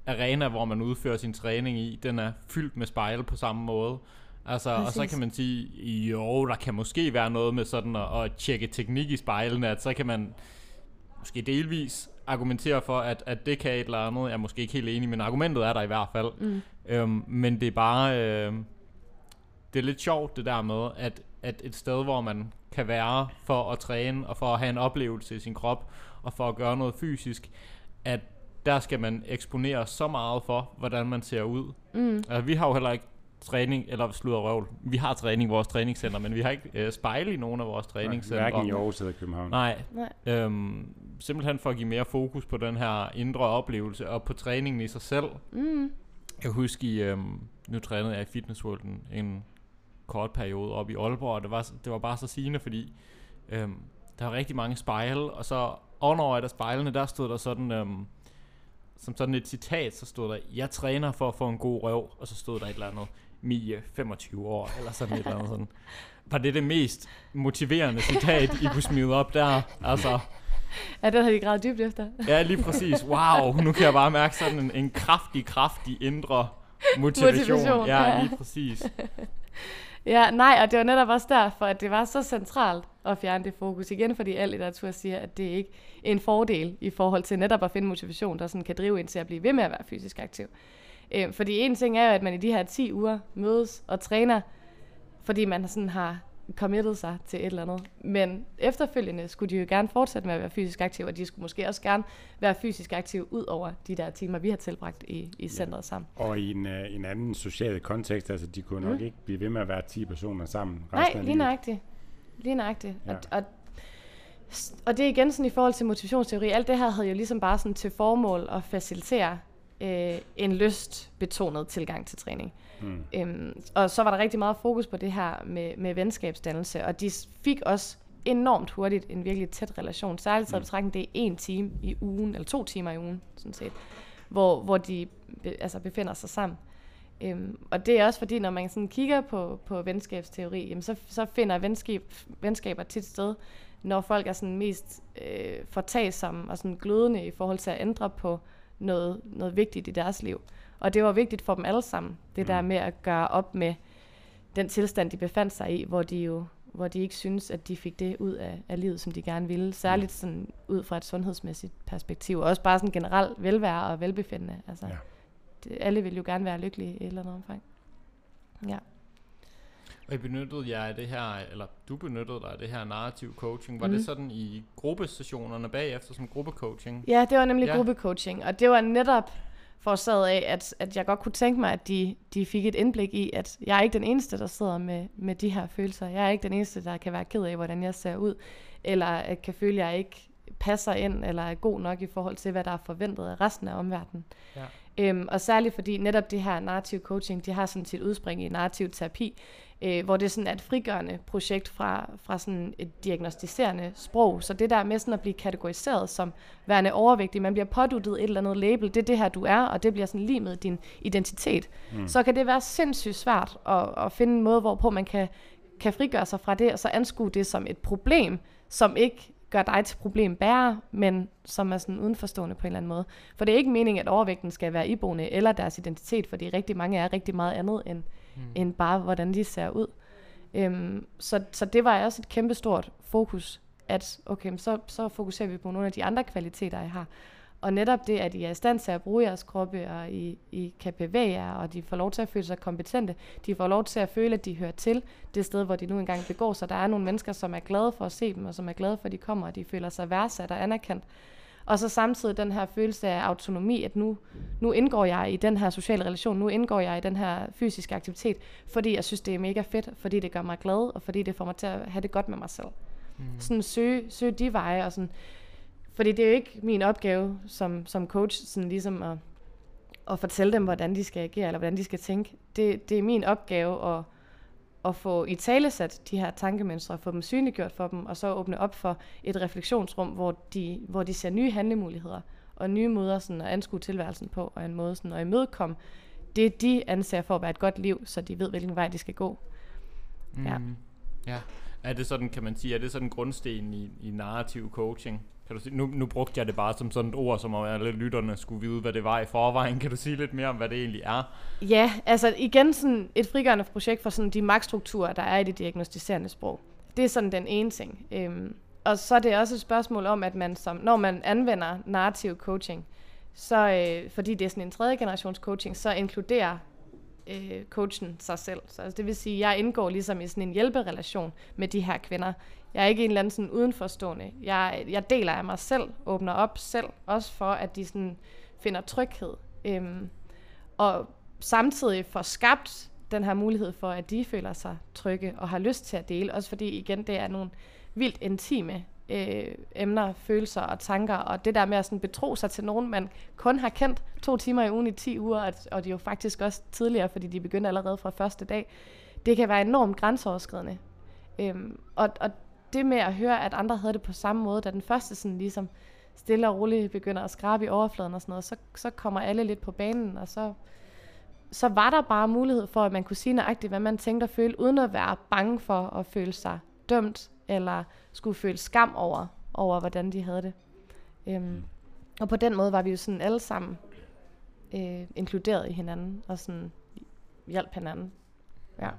arena, hvor man udfører sin træning i, den er fyldt med spejle på samme måde. Altså, og så Præcis. kan man sige, jo, der kan måske være noget med sådan at, at tjekke teknik i spejlene, at så kan man måske delvis argumentere for, at, at det kan et eller andet. Jeg er måske ikke helt enig, men argumentet er der i hvert fald. Mm. Øhm, men det er bare... Øh, det er lidt sjovt det der med, at, at et sted, hvor man kan være for at træne, og for at have en oplevelse i sin krop, og for at gøre noget fysisk, at der skal man eksponere så meget for, hvordan man ser ud. Mm. Altså, vi har jo heller ikke træning, eller sludder røvl. Vi har træning i vores træningscenter, men vi har ikke øh, spejle i nogen af vores træningscenter. Hverken i Aarhus eller København. Nej, Nej. øhm, simpelthen for at give mere fokus på den her indre oplevelse, og på træningen i sig selv. Mm. Jeg kan huske, i, øhm, nu trænede jeg i Fitness World en, en kort periode op i Aalborg, og det var, det var bare så sigende, fordi øhm, der var rigtig mange spejle, og så ovenover et af spejlene, der stod der sådan, øhm, som sådan et citat, så stod der, jeg træner for at få en god røv, og så stod der et eller andet, Mie, 25 år, eller sådan et eller andet sådan. Var det det mest motiverende citat, I kunne smide op der? Altså, Ja, den har de gravet dybt efter. ja, lige præcis. Wow, nu kan jeg bare mærke sådan en, en kraftig, kraftig indre motivation. Motivation, ja, ja. lige præcis. Ja, nej, og det var netop også derfor, at det var så centralt at fjerne det fokus. Igen, fordi al litteratur siger, at det ikke er en fordel i forhold til netop at finde motivation, der sådan kan drive en til at blive ved med at være fysisk aktiv. Øh, fordi en ting er jo, at man i de her 10 uger mødes og træner, fordi man sådan har committet sig til et eller andet. Men efterfølgende skulle de jo gerne fortsætte med at være fysisk aktive, og de skulle måske også gerne være fysisk aktive ud over de der timer, vi har tilbragt i, i centret sammen. Og i en, uh, en anden social kontekst, altså de kunne nok Mm. ikke blive ved med at være 10 personer sammen resten Nej, lige nøjagtigt. Lige nøjagtigt. Ja. Ja. Og, og, og det er igen sådan i forhold til motivationsteori. Alt det her havde jo ligesom bare sådan til formål at facilitere øh, en lystbetonet tilgang til træning. Mm. Øhm, og så var der rigtig meget fokus på det her med, med venskabsdannelse, og de fik også enormt hurtigt en virkelig tæt relation. Særligt taget i Mm. betragtning, det er en time i ugen, eller to timer i ugen, sådan set, hvor, hvor de be, altså befinder sig sammen. Øhm, og det er også fordi, når man sådan kigger på, på venskabsteori, jamen så, så finder venskab, venskaber tit sted, når folk er sådan mest øh, fortagsomme og sådan glødende i forhold til at ændre på noget, noget vigtigt i deres liv. Og det var vigtigt for dem alle sammen, det der Mm. med at gøre op med den tilstand, de befandt sig i, hvor de jo hvor de ikke synes, at de fik det ud af, af livet, som de gerne ville. Særligt sådan ud fra et sundhedsmæssigt perspektiv. Og også bare sådan generelt velvære og velbefindende. Altså, ja. det, alle vil jo gerne være lykkelige i et eller andet omfang. Ja. Og I benyttede jer af det her, eller du benyttede dig af det her narrativ coaching. Var mm. Det sådan i gruppesessionerne bagefter som gruppecoaching? Ja, det var nemlig Ja. ja. gruppecoaching, og det var netop forårsaget af, at, at jeg godt kunne tænke mig, at de, de fik et indblik i, at jeg er ikke den eneste, der sidder med, med de her følelser. Jeg er ikke den eneste, der kan være ked af, hvordan jeg ser ud, eller at kan føle, at jeg ikke passer ind, eller er god nok i forhold til, hvad der er forventet af resten af omverdenen. Ja. Øhm, og særligt fordi netop det her narrativ coaching, de har sådan sit udspring i narrativ terapi, øh, hvor det er sådan et frigørende projekt fra, fra sådan et diagnostiserende sprog. Så det der med sådan at blive kategoriseret som værende overvægtig, man bliver påduttet et eller andet label, det er det her, du er, og det bliver sådan lige med din identitet. Mm. Så kan det være sindssygt svært at, at finde en måde, hvorpå man kan, kan frigøre sig fra det, og så anskue det som et problem, som ikke gør dig til problembærer, men som er sådan udenforstående på en eller anden måde. For det er ikke meningen, at overvægten skal være iboende eller deres identitet, fordi rigtig mange er rigtig meget andet end, mm. end bare, hvordan de ser ud. Øhm, så, så det var også et kæmpestort fokus, at okay, så, så fokuserer vi på nogle af de andre kvaliteter, I har. Og netop det, at I er i stand til at bruge jeres kroppe, og I, I kan bevæge jer, og de får lov til at føle sig kompetente. De får lov til at føle, at de hører til det sted, hvor de nu engang begår sig. Der er nogle mennesker, som er glade for at se dem, og som er glade for, at de kommer, og de føler sig værdsat og anerkendt. Og så samtidig den her følelse af autonomi, at nu, nu indgår jeg i den her sociale relation, nu indgår jeg i den her fysiske aktivitet, fordi jeg synes, det er mega fedt, fordi det gør mig glad, og fordi det får mig til at have det godt med mig selv. Mm. Sådan søge, søge de veje, og sådan, fordi det er jo ikke min opgave som, som coach, sådan ligesom at, at fortælle dem, hvordan de skal agere, eller hvordan de skal tænke. Det, det er min opgave at, at få i talesat de her tankemønstre, få dem synliggjort for dem, og så åbne op for et refleksionsrum, hvor de, hvor de ser nye handlemuligheder, og nye måder sådan at anskue tilværelsen på, og en måde sådan at imødekomme det, de anser for at være et godt liv, så de ved, hvilken vej de skal gå. Ja. Mm. ja. Er det sådan, kan man sige, er det sådan grundsten i, i narrativ coaching? Kan du sige, nu, nu brugte jeg det bare som sådan et ord, som om alle lytterne skulle vide, hvad det var i forvejen. Kan du sige lidt mere om, hvad det egentlig er? Ja, altså igen sådan et frigørende projekt for sådan de magtstrukturer, der er i det diagnostiserende sprog. Det er sådan den ene ting. Øhm, og så er det også et spørgsmål om, at man som, når man anvender narrativ coaching, så øh, fordi det er sådan en tredje generations coaching, så inkluderer øh, coachen sig selv. Så altså, det vil sige, at jeg indgår ligesom i sådan en hjælperelation med de her kvinder. Jeg er ikke en eller anden sådan udenforstående. Jeg, jeg deler af mig selv, åbner op selv, også for at de sådan finder tryghed. Øhm, og samtidig får skabt den her mulighed for, at de føler sig trygge og har lyst til at dele. Også fordi, igen, det er nogle vildt intime øh, emner, følelser og tanker, og det der med at sådan betro sig til nogen, man kun har kendt to timer i ugen i 10 uger, at, og er jo faktisk også tidligere, fordi de begyndte allerede fra første dag, det kan være enormt grænseoverskridende. Øhm, og, og det med at høre, at andre havde det på samme måde, da den første sådan ligesom stille og roligt begynder at skrabe i overfladen og sådan noget, så, så kommer alle lidt på banen, og så, så var der bare mulighed for, at man kunne sige nøjagtigt, hvad man tænkte og føle, uden at være bange for at føle sig dømt, eller skulle føle skam over, over hvordan de havde det. Øhm, og på den måde var vi jo sådan alle sammen øh, inkluderet i hinanden, og sådan hjalp hinanden. Ja.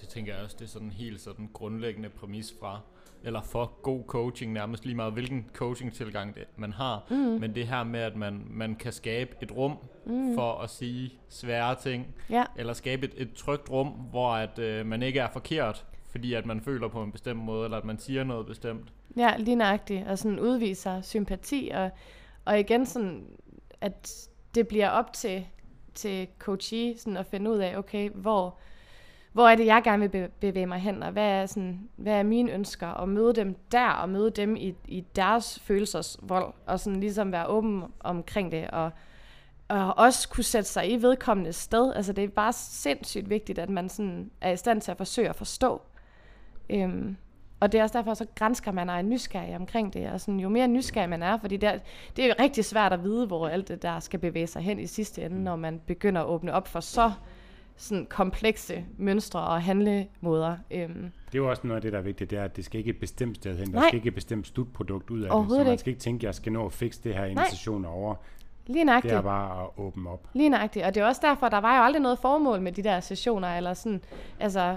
Det tænker jeg også, det er sådan helt sådan grundlæggende præmis fra, eller for god coaching, nærmest lige meget hvilken coaching-tilgang det, man har. Mm. Men det her med, at man, man kan skabe et rum mm. for at sige svære ting, Ja, eller skabe et, et trygt rum, hvor at øh, man ikke er forkert, fordi at man føler på en bestemt måde, eller at man siger noget bestemt. ja lige nøjagtigt, og sådan udviser sympati, og, og igen sådan, at det bliver op til, til coachee sådan at finde ud af, okay, hvor, hvor er det, jeg gerne vil be- bevæge mig hen, og hvad er, sådan, hvad er mine ønsker, og møde dem der, og møde dem i, i deres følelsesvold, og sådan ligesom være åben omkring det, og, og også kunne sætte sig i vedkommende sted. Altså det er bare sindssygt vigtigt, at man sådan er i stand til at forsøge at forstå. Øhm, og det er også derfor, så grænsker man er nysgerrig omkring det. Og sådan, jo mere nysgerrig man er, fordi det er, det er jo rigtig svært at vide, hvor alt det der skal bevæge sig hen i sidste ende, når man begynder at åbne op for så sådan komplekse mønstre og handlemåder. Øhm, Det er jo også noget af det, der er vigtigt, det er, at det skal ikke et bestemt sted hen. Der Nej. skal ikke et bestemt slutprodukt ud af det. Så man skal ikke tænke, at jeg skal nå at fikse det her i en Nej. session over. Lige nøjagtigt. Det er bare at åbne op. Lige nøjagtigt. Og det er også derfor, der var jo aldrig noget formål med de der sessioner, eller sådan, altså,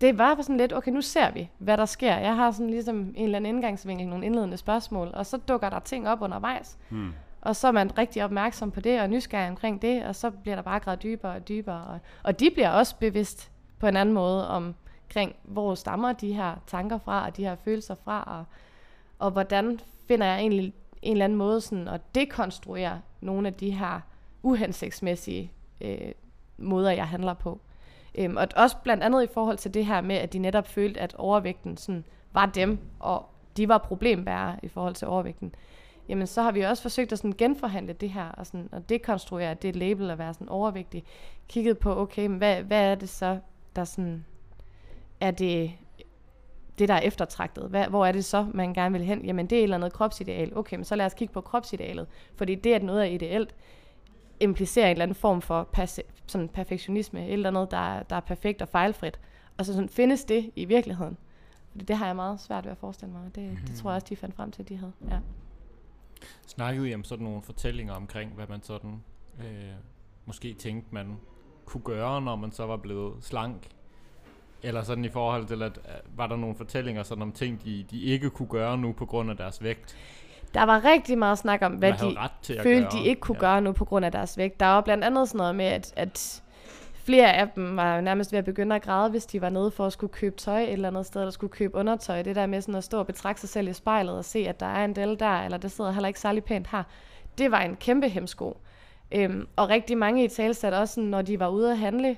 det var sådan lidt, okay, nu ser vi, hvad der sker. Jeg har sådan ligesom en eller anden indgangsvinkel, nogle indledende spørgsmål, og så dukker der ting op undervejs. Hmm. Og så er man rigtig opmærksom på det, og nysgerrig omkring det, og så bliver der bare gravet dybere og dybere. Og, og de bliver også bevidst på en anden måde omkring, hvor stammer de her tanker fra, og de her følelser fra, og, og hvordan finder jeg egentlig en eller anden måde sådan at dekonstruere nogle af de her uhensigtsmæssige øh, måder, jeg handler på. Øhm, og også blandt andet i forhold til det her med, at de netop følte, at overvægten sådan, var dem, og de var problembærere i forhold til overvægten. Jamen, så har vi også forsøgt at sådan genforhandle det her, og, sådan, og dekonstruere det label at være sådan overvægtig. Kigget på, okay, men hvad, hvad er det så, der sådan, er det, det, der er eftertragtet. Hvad, hvor er det så, man gerne vil hen? Jamen, det er et eller andet kropsideal. Okay, men så lad os kigge på kropsidealet. Fordi det, at noget er ideelt, implicerer en eller anden form for sådan perfektionisme. Et eller andet, der, der er perfekt og fejlfrit. Og så sådan, findes det i virkeligheden? Fordi det har jeg meget svært ved at forestille mig. Det, mm. det tror jeg også, de fandt frem til, at de havde. Ja. Snakkede I om sådan nogle fortællinger omkring, hvad man sådan øh, måske tænkte, man kunne gøre, når man så var blevet slank? Eller sådan i forhold til, at øh, var der nogle fortællinger sådan om ting, de, de ikke kunne gøre nu på grund af deres vægt? Der var rigtig meget snak om, hvad de følte, gøre. de ikke kunne ja. gøre nu på grund af deres vægt. Der var blandt andet sådan noget med, at, at flere af dem var nærmest ved at begynde at græde, hvis de var nede for at skulle købe tøj et eller andet sted, eller skulle købe undertøj. Det der med sådan at stå og betragte sig selv i spejlet og se, at der er en del der, eller det sidder heller ikke særlig pænt her. Det var en kæmpe hemsko. Øhm, og rigtig mange i talsat også, når de var ude at handle,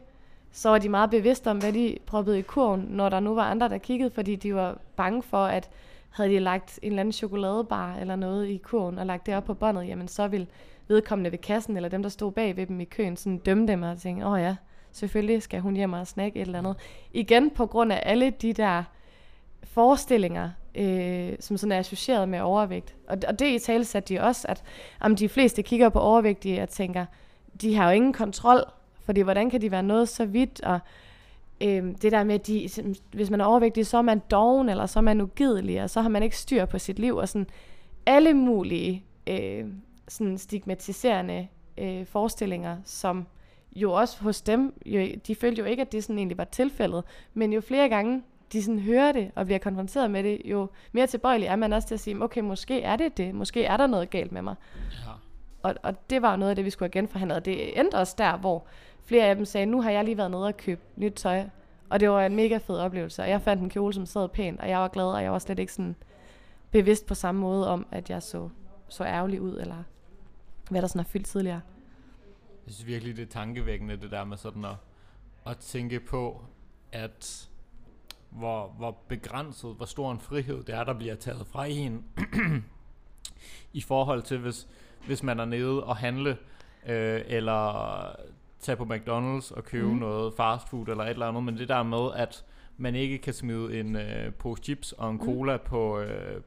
så var de meget bevidste om, hvad de proppede i kurven, når der nu var andre, der kiggede, fordi de var bange for, at havde de lagt en eller anden chokoladebar eller noget i kurven og lagt det op på båndet, jamen så ville vedkommende ved kassen, eller dem, der stod bag ved dem i køen, sådan dømme dem og tænke, åh oh ja, selvfølgelig skal hun hjem og snakke et eller andet. Igen på grund af alle de der forestillinger, øh, som sådan er associeret med overvægt. Og, og det i tale satte de også, at om de fleste kigger på overvægtige og tænker, de har jo ingen kontrol, fordi hvordan kan de være noget så vidt, og øh, det der med, at de, hvis man er overvægtig, så er man doven, eller så er man ugidelig, og så har man ikke styr på sit liv, og sådan alle mulige øh, sådan stigmatiserende øh, forestillinger, som jo også hos dem, jo, de følte jo ikke, at det sådan egentlig var tilfældet, men jo flere gange de sådan hører det og bliver konfronteret med det, jo mere tilbøjelig er man også til at sige, okay, måske er det det, måske er der noget galt med mig. Ja. Og, og det var jo noget af det, vi skulle have genforhandlet. Det endte også der, hvor flere af dem sagde, nu har jeg lige været nede og købe nyt tøj. Og det var en mega fed oplevelse. Og jeg fandt en kjole, som sad pænt, og jeg var glad, og jeg var slet ikke sådan bevidst på samme måde om, at jeg så, så ærgerlig ud, eller hvad der sådan har fyldt tidligere. Jeg synes virkelig, det er tankevækkende, det der med sådan at, at tænke på, at hvor, hvor begrænset, hvor stor en frihed det er, der bliver taget fra en, i forhold til, hvis, hvis man er nede og handle, øh, eller tage på McDonald's og købe Mhm. mm. noget fast food eller et eller andet, men det der med, at man ikke kan smide en øh, pose chips og en Mhm. cola på, øh,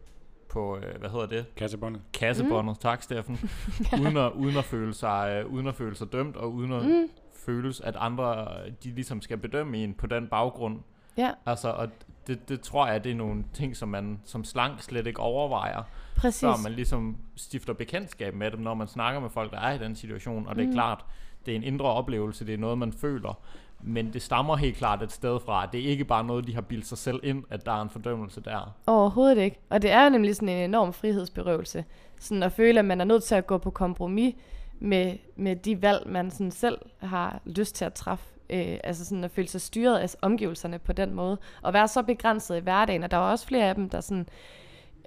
på øh, hvad hedder det, Kassebåndet. kassebåndet, mm. tak Steffen, uden, at, uden, at føle sig, øh, uden at føle sig dømt, og uden at mm. Mm, føles, at andre, de ligesom skal bedømme en på den baggrund. ja, Altså, og det, det tror jeg, det er nogle ting, som man som slank slet ikke overvejer, præcis. før man ligesom stifter bekendtskab med dem, når man snakker med folk, der er i den situation. Og det er Mm. klart, det er en indre oplevelse, det er noget, man føler. Men det stammer helt klart et sted fra. Det er ikke bare noget, de har bildt sig selv ind, at der er en fordømmelse der. Overhovedet ikke. Og det er jo nemlig sådan en enorm frihedsberøvelse. Sådan at føle, at man er nødt til at gå på kompromis med, med de valg, man sådan selv har lyst til at træffe. Øh, altså sådan at føle sig styret af omgivelserne på den måde. Og være så begrænset i hverdagen. Og der var også flere af dem, der sådan,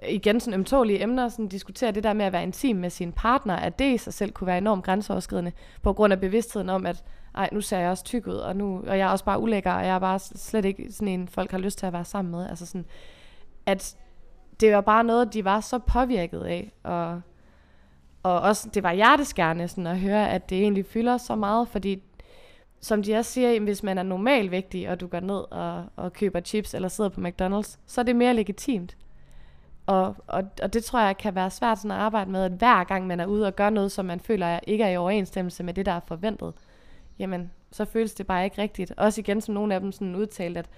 igen sådan ømtålige emner, sådan diskutere det der med at være intim med sin partner, at det i sig selv kunne være enormt grænseoverskridende, på grund af bevidstheden om, at ej, nu ser jeg også tyk ud, og, nu, og jeg er også bare ulækker, og jeg er bare slet ikke sådan en, folk har lyst til at være sammen med. Altså sådan, at det var bare noget, de var så påvirket af, og, og også, det var hjerteskærende sådan at høre, at det egentlig fylder så meget, fordi som de også siger, hvis man er normalvægtig, og du går ned og, og køber chips eller sidder på McDonald's, så er det mere legitimt. Og, og, og det tror jeg kan være svært sådan at arbejde med, at hver gang man er ude og gør noget, som man føler ikke er i overensstemmelse med det, der er forventet, jamen, så føles det bare ikke rigtigt. Også igen, som nogle af dem sådan udtalte, at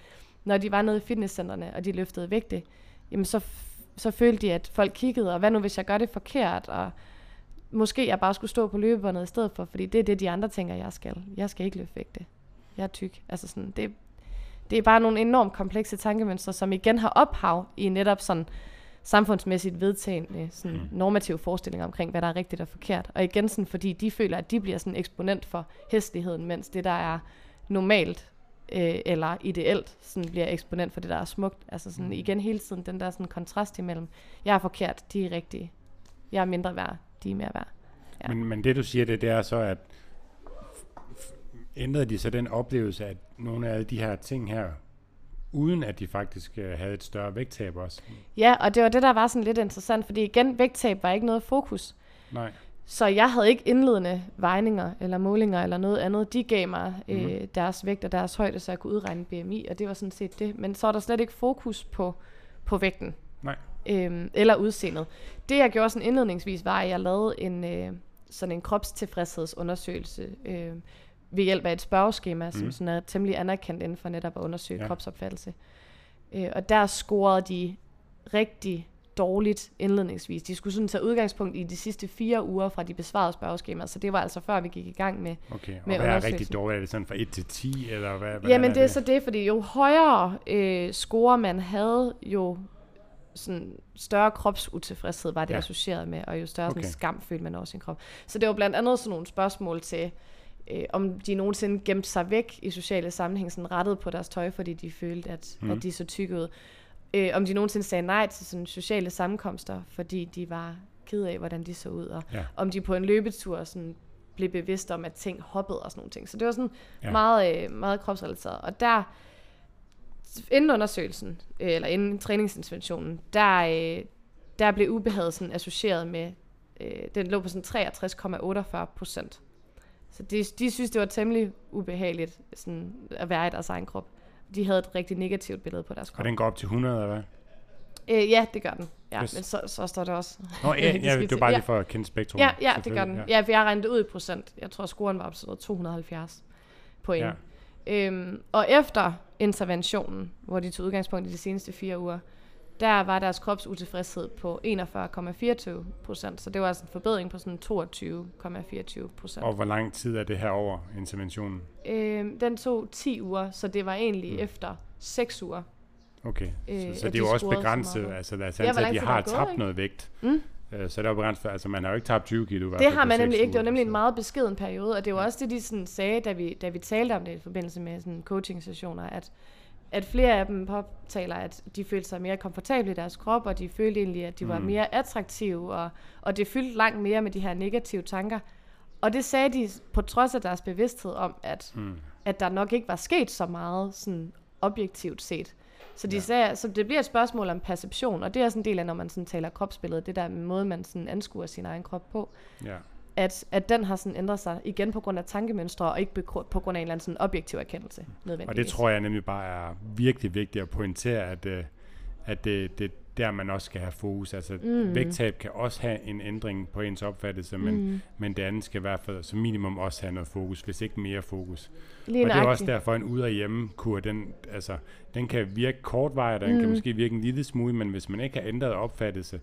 når de var nede i fitnesscenterne, og de løftede vægte, jamen så, så følte de, at folk kiggede, og hvad nu hvis jeg gør det forkert, og måske jeg bare skulle stå på løbebåndet i stedet for, fordi det er det, de andre tænker, jeg skal. Jeg skal ikke løfte vægte. Jeg er tyk. Altså sådan, det, det er bare nogle enormt komplekse tankemønstre, som igen har ophav i netop sådan samfundsmæssigt vedtagende sådan mm. normative forestillinger omkring, hvad der er rigtigt og forkert. Og igen sådan, fordi de føler, at de bliver sådan eksponent for hæsligheden, mens det, der er normalt øh, eller ideelt, sådan bliver eksponent for det, der er smukt. Altså sådan igen hele tiden den der sådan kontrast imellem, jeg er forkert, de er rigtige. Jeg er mindre værd, de er mere værd. Ja. Men, men det du siger, det, det er så, at ændrede de så den oplevelse, at nogle af de her ting her, uden at de faktisk øh, havde et større vægttab også? Ja, og det var det, der var sådan lidt interessant, fordi igen, vægttab var ikke noget fokus. Nej. Så jeg havde ikke indledende vejninger eller målinger eller noget andet. De gav mig mm. øh, mhm. deres vægt og deres højde, så jeg kunne udregne BMI, og det var sådan set det. Men så var der slet ikke fokus på, på vægten. Nej. Øhm, eller udseendet. Det jeg gjorde sådan indledningsvis, var, at jeg lavede en, øh, sådan en kropstilfredshedsundersøgelse øh, ved hjælp af et spørgeskema, mm. som sådan er temmelig anerkendt inden for netop at undersøge ja. kropsopfattelse. Øh, og der scorede de rigtig dårligt indledningsvis. De skulle sådan tage udgangspunkt i de sidste fire uger fra de besvarede spørgeskemaer, så det var altså før vi gik i gang med Okay, og med hvad er rigtig dårligt? Er det sådan fra 1 til 10, eller hvad? hvad Jamen er det er så det, fordi jo højere øh, score man havde, jo sådan større kropsutilfredshed var det ja. associeret med, og jo større okay. sådan skam følte man også i sin krop. Så det var blandt andet sådan nogle spørgsmål til, øh, om de nogensinde gemte sig væk i sociale sammenhæng, sådan rettet på deres tøj, fordi de følte, at, mm. at de så tykke ud. Øh, om de nogensinde sagde nej til sådan sociale sammenkomster, fordi de var ked af, hvordan de så ud, og ja. om de på en løbetur sådan blev bevidst om, at ting hoppede og sådan nogle ting. Så det var sådan ja. meget, øh, meget kropsrelateret. Og der, inden undersøgelsen, øh, eller inden træningsinterventionen, der, øh, der blev ubehaget sådan associeret med, øh, den lå på sådan 63,48 procent. Så de, de synes, det var temmelig ubehageligt sådan, at være i deres egen krop. De havde et rigtig negativt billede på deres krop. Og den går op til 100, eller hvad? Øh, ja, det gør den. Ja, yes. men så, så står det også. Nå, ja, ja det er bare lige for at kende spektrum. Ja, ja det gør den. Ja. ja, for jeg det ud i procent. Jeg tror, scoren var op til 270 point. Ja. Øhm, og efter interventionen, hvor de tog udgangspunkt i de seneste fire uger, der var deres kropsutilfredshed på 41,24 procent. Så det var altså en forbedring på sådan 22,24 procent. Og hvor lang tid er det her over interventionen? Øhm, den tog 10 uger, så det var egentlig mm. efter 6 uger. Okay, øh, så, så det er jo også begrænset. Altså lad os ja, at de har tabt ikke? noget vægt. Mm. Øh, så det er begrænset, altså man har jo ikke tabt 20 kilo. Det har man nemlig ikke. Det var nemlig en meget beskeden periode, og det var også det, de sådan sagde, da vi, da vi talte om det i forbindelse med sådan coaching-sessioner, at at flere af dem påtaler, at de følte sig mere komfortable i deres krop, og de følte egentlig, at de var mm. mere attraktive, og, og det fyldte langt mere med de her negative tanker. Og det sagde de på trods af deres bevidsthed om, at, mm. at der nok ikke var sket så meget sådan objektivt set. Så, de ja. sagde, så det bliver et spørgsmål om perception, og det er også en del af, når man sådan taler kropsbillede, det der måde, man sådan anskuer sin egen krop på. Ja at, at den har sådan ændret sig igen på grund af tankemønstre, og ikke på grund af en eller anden sådan objektiv erkendelse. Og det tror jeg nemlig bare er virkelig vigtigt at pointere, at, øh, at det, det der man også skal have fokus. Altså mm. vægttab kan også have en ændring på ens opfattelse, men, mm. men det andet skal i hvert fald som minimum også have noget fokus, hvis ikke mere fokus. Lige og det er også derfor, en ud- og hjemme-kur, den, altså, den kan virke kortvarigt, og den mm. kan måske virke en lille smule, men hvis man ikke har ændret opfattelse,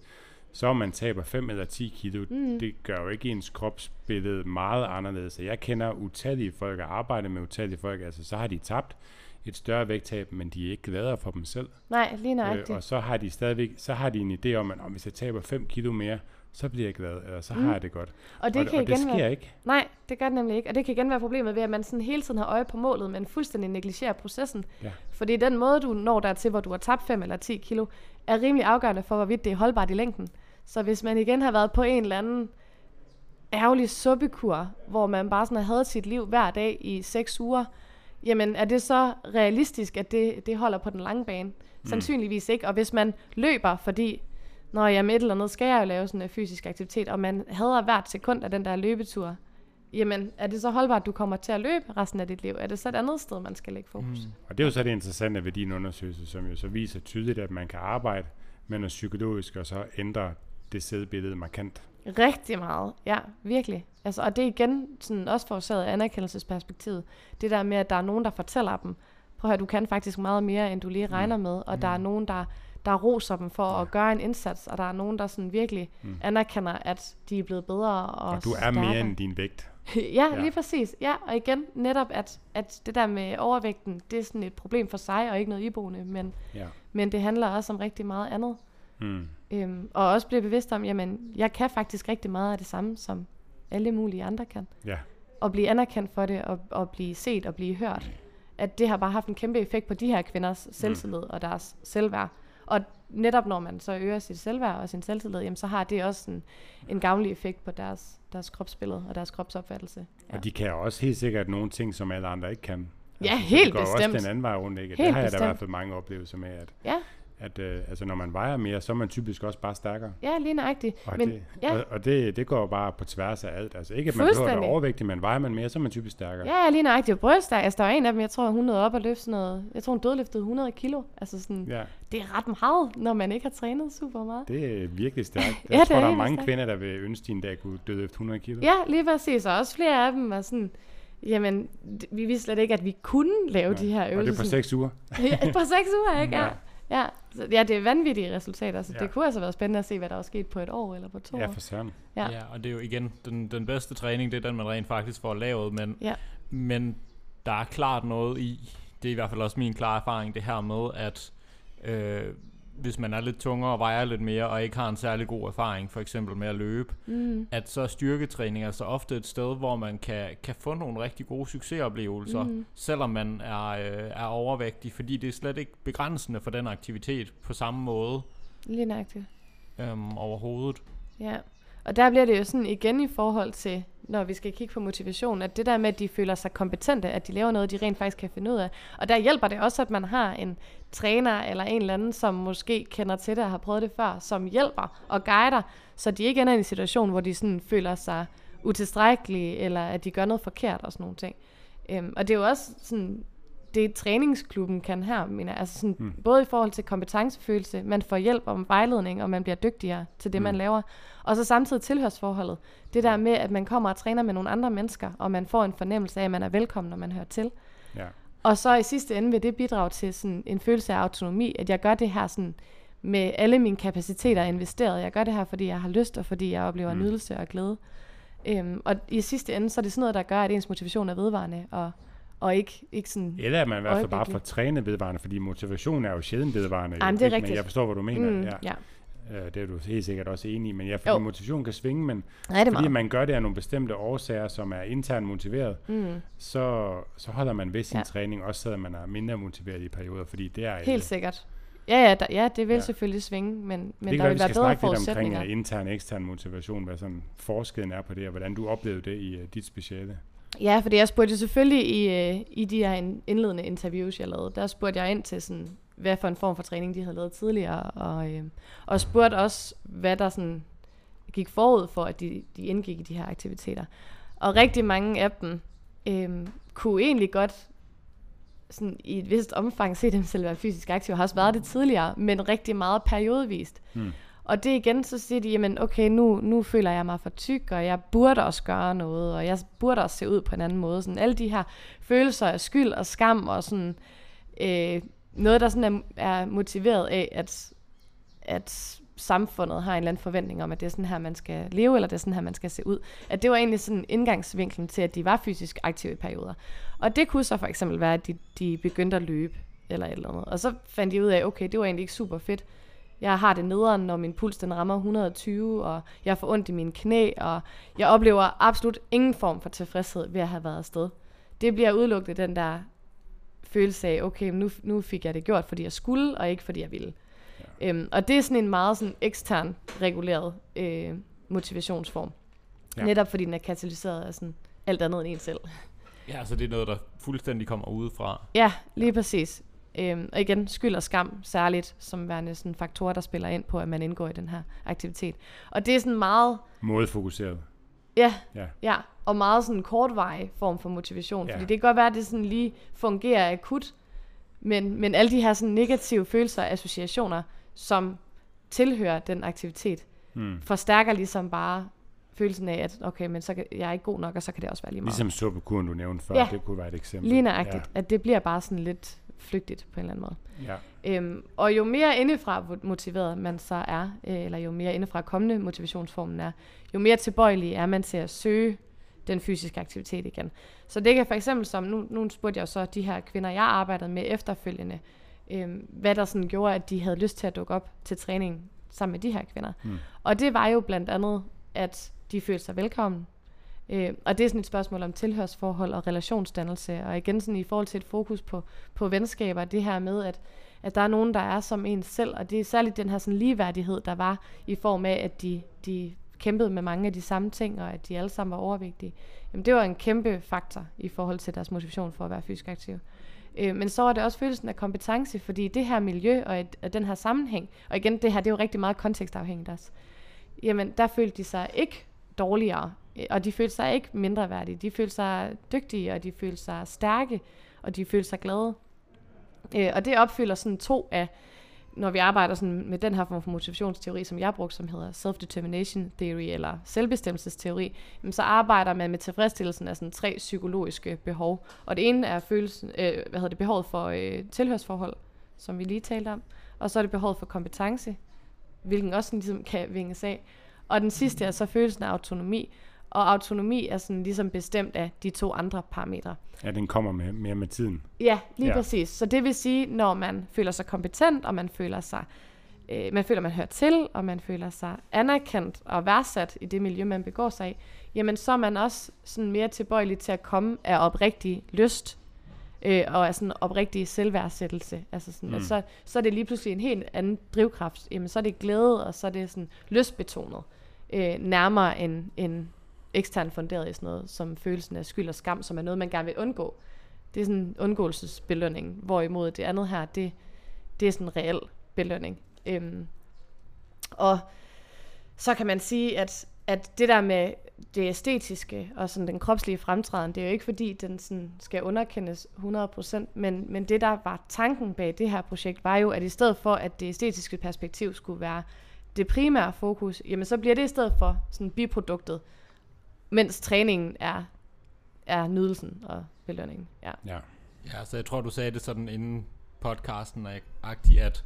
så om man taber 5 eller 10 kilo, mm. det gør jo ikke ens kropsbillede meget anderledes. Jeg kender utallige folk og arbejder med utallige folk, altså så har de tabt et større vægttab, men de er ikke gladere for dem selv. Nej, lige nøjagtigt. Øh, og så har de stadigvæk, så har de en idé om, at om hvis jeg taber 5 kilo mere, så bliver jeg glad, eller så mm. har jeg det godt. Og det, og, kan og igen det sker være, ikke. Nej, det gør det nemlig ikke. Og det kan igen være problemet ved, at man sådan hele tiden har øje på målet, men fuldstændig negligerer processen. Ja. Fordi den måde, du når dertil, hvor du har tabt 5 eller 10 kilo, er rimelig afgørende for, hvorvidt det er holdbart i længden. Så hvis man igen har været på en eller anden ærgerlig suppekur, hvor man bare sådan har haft sit liv hver dag i seks uger, jamen er det så realistisk, at det, det holder på den lange bane? Mm. Sandsynligvis ikke. Og hvis man løber, fordi når jeg med et eller andet skal jeg jo lave sådan en fysisk aktivitet, og man hader hvert sekund af den der løbetur, jamen er det så holdbart, at du kommer til at løbe resten af dit liv? Er det så et andet sted, man skal lægge fokus? Mm. Og det er jo så det interessante ved din undersøgelse, som jo så viser tydeligt, at man kan arbejde med noget psykologisk, og så ændre det sædbillede markant. Rigtig meget, ja, virkelig. Altså, og det er igen sådan også forårsaget af anerkendelsesperspektivet. Det der med, at der er nogen, der fortæller dem, prøv at høre, du kan faktisk meget mere, end du lige regner med, og mm. der er nogen, der, der roser dem for ja. at gøre en indsats, og der er nogen, der sådan virkelig mm. anerkender, at de er blevet bedre og Og du er stærkere. mere end din vægt. ja, Ja. lige præcis. Ja, og igen, netop at, at det der med overvægten, det er sådan et problem for sig, og ikke noget iboende, men, Ja. men det handler også om rigtig meget andet. Mm. Øhm, og også blive bevidst om, jamen, jeg kan faktisk rigtig meget af det samme, som alle mulige andre kan. Ja. Og blive anerkendt for det, og, og blive set og blive hørt. At det har bare haft en kæmpe effekt på de her kvinders selvtillid og deres selvværd. Og netop når man så øger sit selvværd og sin selvtillid, jamen, så har det også en, en gavnlig effekt på deres, deres kropsbillede og deres kropsopfattelse. Ja. Og de kan også helt sikkert nogle ting, som alle andre ikke kan. Ja, så helt det går bestemt. også den anden vej rundt, ikke? Helt det har jeg da i bestemt. hvert fald mange oplevelser med, at, Ja, at øh, altså, når man vejer mere, så er man typisk også bare stærkere. ja lige nøjagtigt. Og, Men, det, ja. og, og det, det går bare på tværs af alt. Altså ikke, at man behøver at være overvægtig, men vejer man mere, så er man typisk stærkere. Ja, ja, lige nøjagtigt. Bryster, altså der var en af dem, jeg tror, hun nåede op og løfte sådan noget, jeg tror hun dødløftede 100 kilo. Altså sådan, ja. det er ret meget, når man ikke har trænet super meget. Det er virkelig stærkt. Jeg Ja, det tror, er der er mange stærkt. kvinder, der vil ønske, de en dag kunne døde efter 100 kilo. Ja, lige præcis. Og også flere af dem var sådan, jamen, vi vidste slet ikke, at vi kunne lave de her Og det øvelser. er på seks uger. ja, på seks uger, ikke? Ja. Ja. Ja, så, ja, det er vanvittige resultater, så ja. Ja. det kunne altså være spændende at se, hvad der var sket på et år eller på to Ja, år. for søren. Ja. Ja. ja, og det er jo igen, den, den bedste træning, det er den, man rent faktisk får lavet, men, Ja. men der er klart noget i, det er i hvert fald også min klare erfaring, det her med, at øh, hvis man er lidt tungere og vejer lidt mere, og ikke har en særlig god erfaring, for eksempel med at løbe, Mm. at så er styrketræning altså ofte et sted, hvor man kan, kan få nogle rigtig gode succesoplevelser, Mhm. selvom man er, øh, er overvægtig, fordi det er slet ikke begrænsende for den aktivitet på samme måde Lige nøjagtigt. øhm, overhovedet. Ja, og der bliver det jo sådan igen i forhold til, når vi skal kigge på motivation, at det der med, at de føler sig kompetente, at de laver noget, de rent faktisk kan finde ud af. Og der hjælper det også, at man har en træner eller en eller anden, som måske kender til det og har prøvet det før, som hjælper og guider, så de ikke ender i en situation, hvor de sådan føler sig utilstrækkelige, eller at de gør noget forkert og sådan nogle ting. Øhm, og det er jo også sådan, det træningsklubben kan her, mener jeg. Altså sådan, mm. både i forhold til kompetencefølelse, man får hjælp om vejledning, og man bliver dygtigere til det, mm. man laver. Og så samtidig tilhørsforholdet. Det der med, at man kommer og træner med nogle andre mennesker, og man får en fornemmelse af, at man er velkommen, når man hører til. Ja. Og så i sidste ende vil det bidrage til sådan en følelse af autonomi, at jeg gør det her sådan med alle mine kapaciteter investeret. Jeg gør det her, fordi jeg har lyst, og fordi jeg oplever mm. nydelse og glæde. Øhm, og i sidste ende, så er det sådan noget, der gør, at ens motivation er vedvarende, og, og ikke, ikke sådan... Eller at man i hvert fald bare får trænet vedvarende, fordi motivation er jo sjældent vedvarende. Ej, jo, men det er ikke? rigtigt. Men jeg forstår, hvad du mener. Mm, ja. ja. Øh, det er du helt sikkert også enig i. Men ja, fordi Jo. motivation kan svinge, men Nej, det fordi meget. man gør det af nogle bestemte årsager, som er internt motiveret, Mm, så, så holder man ved sin Ja. ja. træning, også selvom man er mindre motiveret i perioder, fordi det er... helt sikkert. Ja, ja, der, ja det vil ja. Ja. selvfølgelig svinge, men, men det der kan vil være, bedre snakke lidt omkring forudsætninger. uh, intern og ekstern motivation, hvad sådan forskellen er på det, og hvordan du oplevede det i uh, dit speciale. Ja, fordi jeg spurgte jo selvfølgelig i, øh, i de her indledende interviews, jeg lavede, der spurgte jeg ind til, sådan, hvad for en form for træning, de havde lavet tidligere, og, øh, og spurgte også, hvad der sådan gik forud for, at de, de indgik i de her aktiviteter. Og rigtig mange af dem øh, kunne egentlig godt sådan, i et vist omfang se dem selv være fysisk aktive, har også været det tidligere, men rigtig meget periodevist. Hmm. Og det igen, så siger de, jamen okay, nu, nu føler jeg mig for tyk, og jeg burde også gøre noget, og jeg burde også se ud på en anden måde. Sådan alle de her følelser af skyld og skam, og sådan øh, noget, der sådan er, er motiveret af, at, at samfundet har en eller anden forventning om, at det er sådan her, man skal leve, eller det er sådan her, man skal se ud. At det var egentlig sådan indgangsvinklen til, at de var fysisk aktive i perioder. Og det kunne så for eksempel være, at de, de begyndte at løbe, eller et eller andet. Og så fandt de ud af, okay, det var egentlig ikke super fedt. Jeg har det nederen, når min puls den rammer 120, og jeg får ondt i mine knæ, og jeg oplever absolut ingen form for tilfredshed ved at have været afsted. Det bliver udelukket den der følelse af, okay, nu, nu fik jeg det gjort, fordi jeg skulle, og ikke fordi jeg ville. Ja. Øhm, og det er sådan en meget sådan ekstern reguleret øh, motivationsform. Ja. Netop fordi den er katalyseret af sådan alt andet end en selv. Ja, altså det er noget, der fuldstændig kommer udefra. Ja, lige ja. præcis. Øhm, og igen, skyld og skam særligt, som værende sådan faktorer, der spiller ind på, at man indgår i den her aktivitet. Og det er sådan meget, Mådefokuseret. ja, Ja. ja og meget sådan kortvarig form for motivation. Ja. Fordi det kan godt være, at det sådan lige fungerer akut, men, men alle de her sådan negative følelser og associationer, som tilhører den aktivitet, Hmm. forstærker ligesom bare følelsen af, at okay, men så kan, jeg er ikke god nok, og så kan det også være lige meget. Ligesom suppekuren, du nævnte før, Ja. det kunne være et eksempel. Lige nøjagtigt, ja. at det bliver bare sådan lidt flygtigt på en eller anden måde. Ja. Øhm, og jo mere indefra motiveret man så er, øh, eller jo mere indefra kommende motivationsformen er, jo mere tilbøjelig er man til at søge den fysiske aktivitet igen. Så det kan for eksempel som, nu, nu spurgte jeg jo så de her kvinder, jeg arbejdede med efterfølgende, øhm, hvad der sådan gjorde, at de havde lyst til at dukke op til træning sammen med de her kvinder. Mm. Og det var jo blandt andet, at de følte sig velkommen. Øh, og det er sådan et spørgsmål om tilhørsforhold og relationsdannelse, og igen sådan i forhold til et fokus på, på venskaber, det her med, at, at der er nogen, der er som en selv, og det er særligt den her sådan ligeværdighed, der var i form af, at de, de kæmpede med mange af de samme ting, og at de alle sammen var overvægtige. Jamen, det var en kæmpe faktor i forhold til deres motivation for at være fysisk aktiv. Øh, men så er det også følelsen af kompetence, fordi det her miljø og, et, og den her sammenhæng, og igen, det her, det er jo rigtig meget kontekstafhængigt også, jamen, der følte de sig ikke dårligere, Øh, og de følte sig ikke mindre værdige. De følte sig dygtige, og de følte sig stærke, og de følte sig glade. Øh, og det opfylder sådan to af når vi arbejder sådan med den her form for motivationsteori, som jeg brugte, som hedder self-determination theory, eller selvbestemmelsesteori, jamen, så arbejder man med tilfredsstillelsen af sådan tre psykologiske behov. Og det ene er følelsen, øh, hvad hedder det, behovet for øh, tilhørsforhold, som vi lige talte om. Og så er det behovet for kompetence, hvilken også ligesom kan vinges af. Og den sidste er så følelsen af autonomi. Og autonomi er sådan ligesom bestemt af de to andre parametre. Ja, den kommer med, mere med tiden. Ja, lige ja. præcis. Så det vil sige, når man føler sig kompetent, og man føler sig øh, man føler, man hører til, og man føler sig anerkendt og værdsat i det miljø, man begår sig i, jamen så er man også sådan mere tilbøjelig til at komme af oprigtig lyst, øh, og af sådan oprigtig selvværdsættelse. Altså sådan, mm. at så, så er det lige pludselig en helt anden drivkraft. Jamen så er det glæde, og så er det sådan lystbetonet, øh, nærmere end, end eksternt funderet i sådan noget, som følelsen af skyld og skam, som er noget, man gerne vil undgå. Det er sådan en undgåelsesbelønning, hvorimod det andet her, det, det er sådan en reel belønning. Øhm, og så kan man sige, at, at det der med det æstetiske og sådan den kropslige fremtræden, det er jo ikke fordi, den sådan skal underkendes 100%, men, men det der var tanken bag det her projekt, var jo, at i stedet for, at det æstetiske perspektiv skulle være det primære fokus, jamen så bliver det i stedet for sådan biproduktet, mens træningen er, er nydelsen og belønningen. Ja. ja. Ja, så jeg tror, du sagde det sådan inden podcasten, at,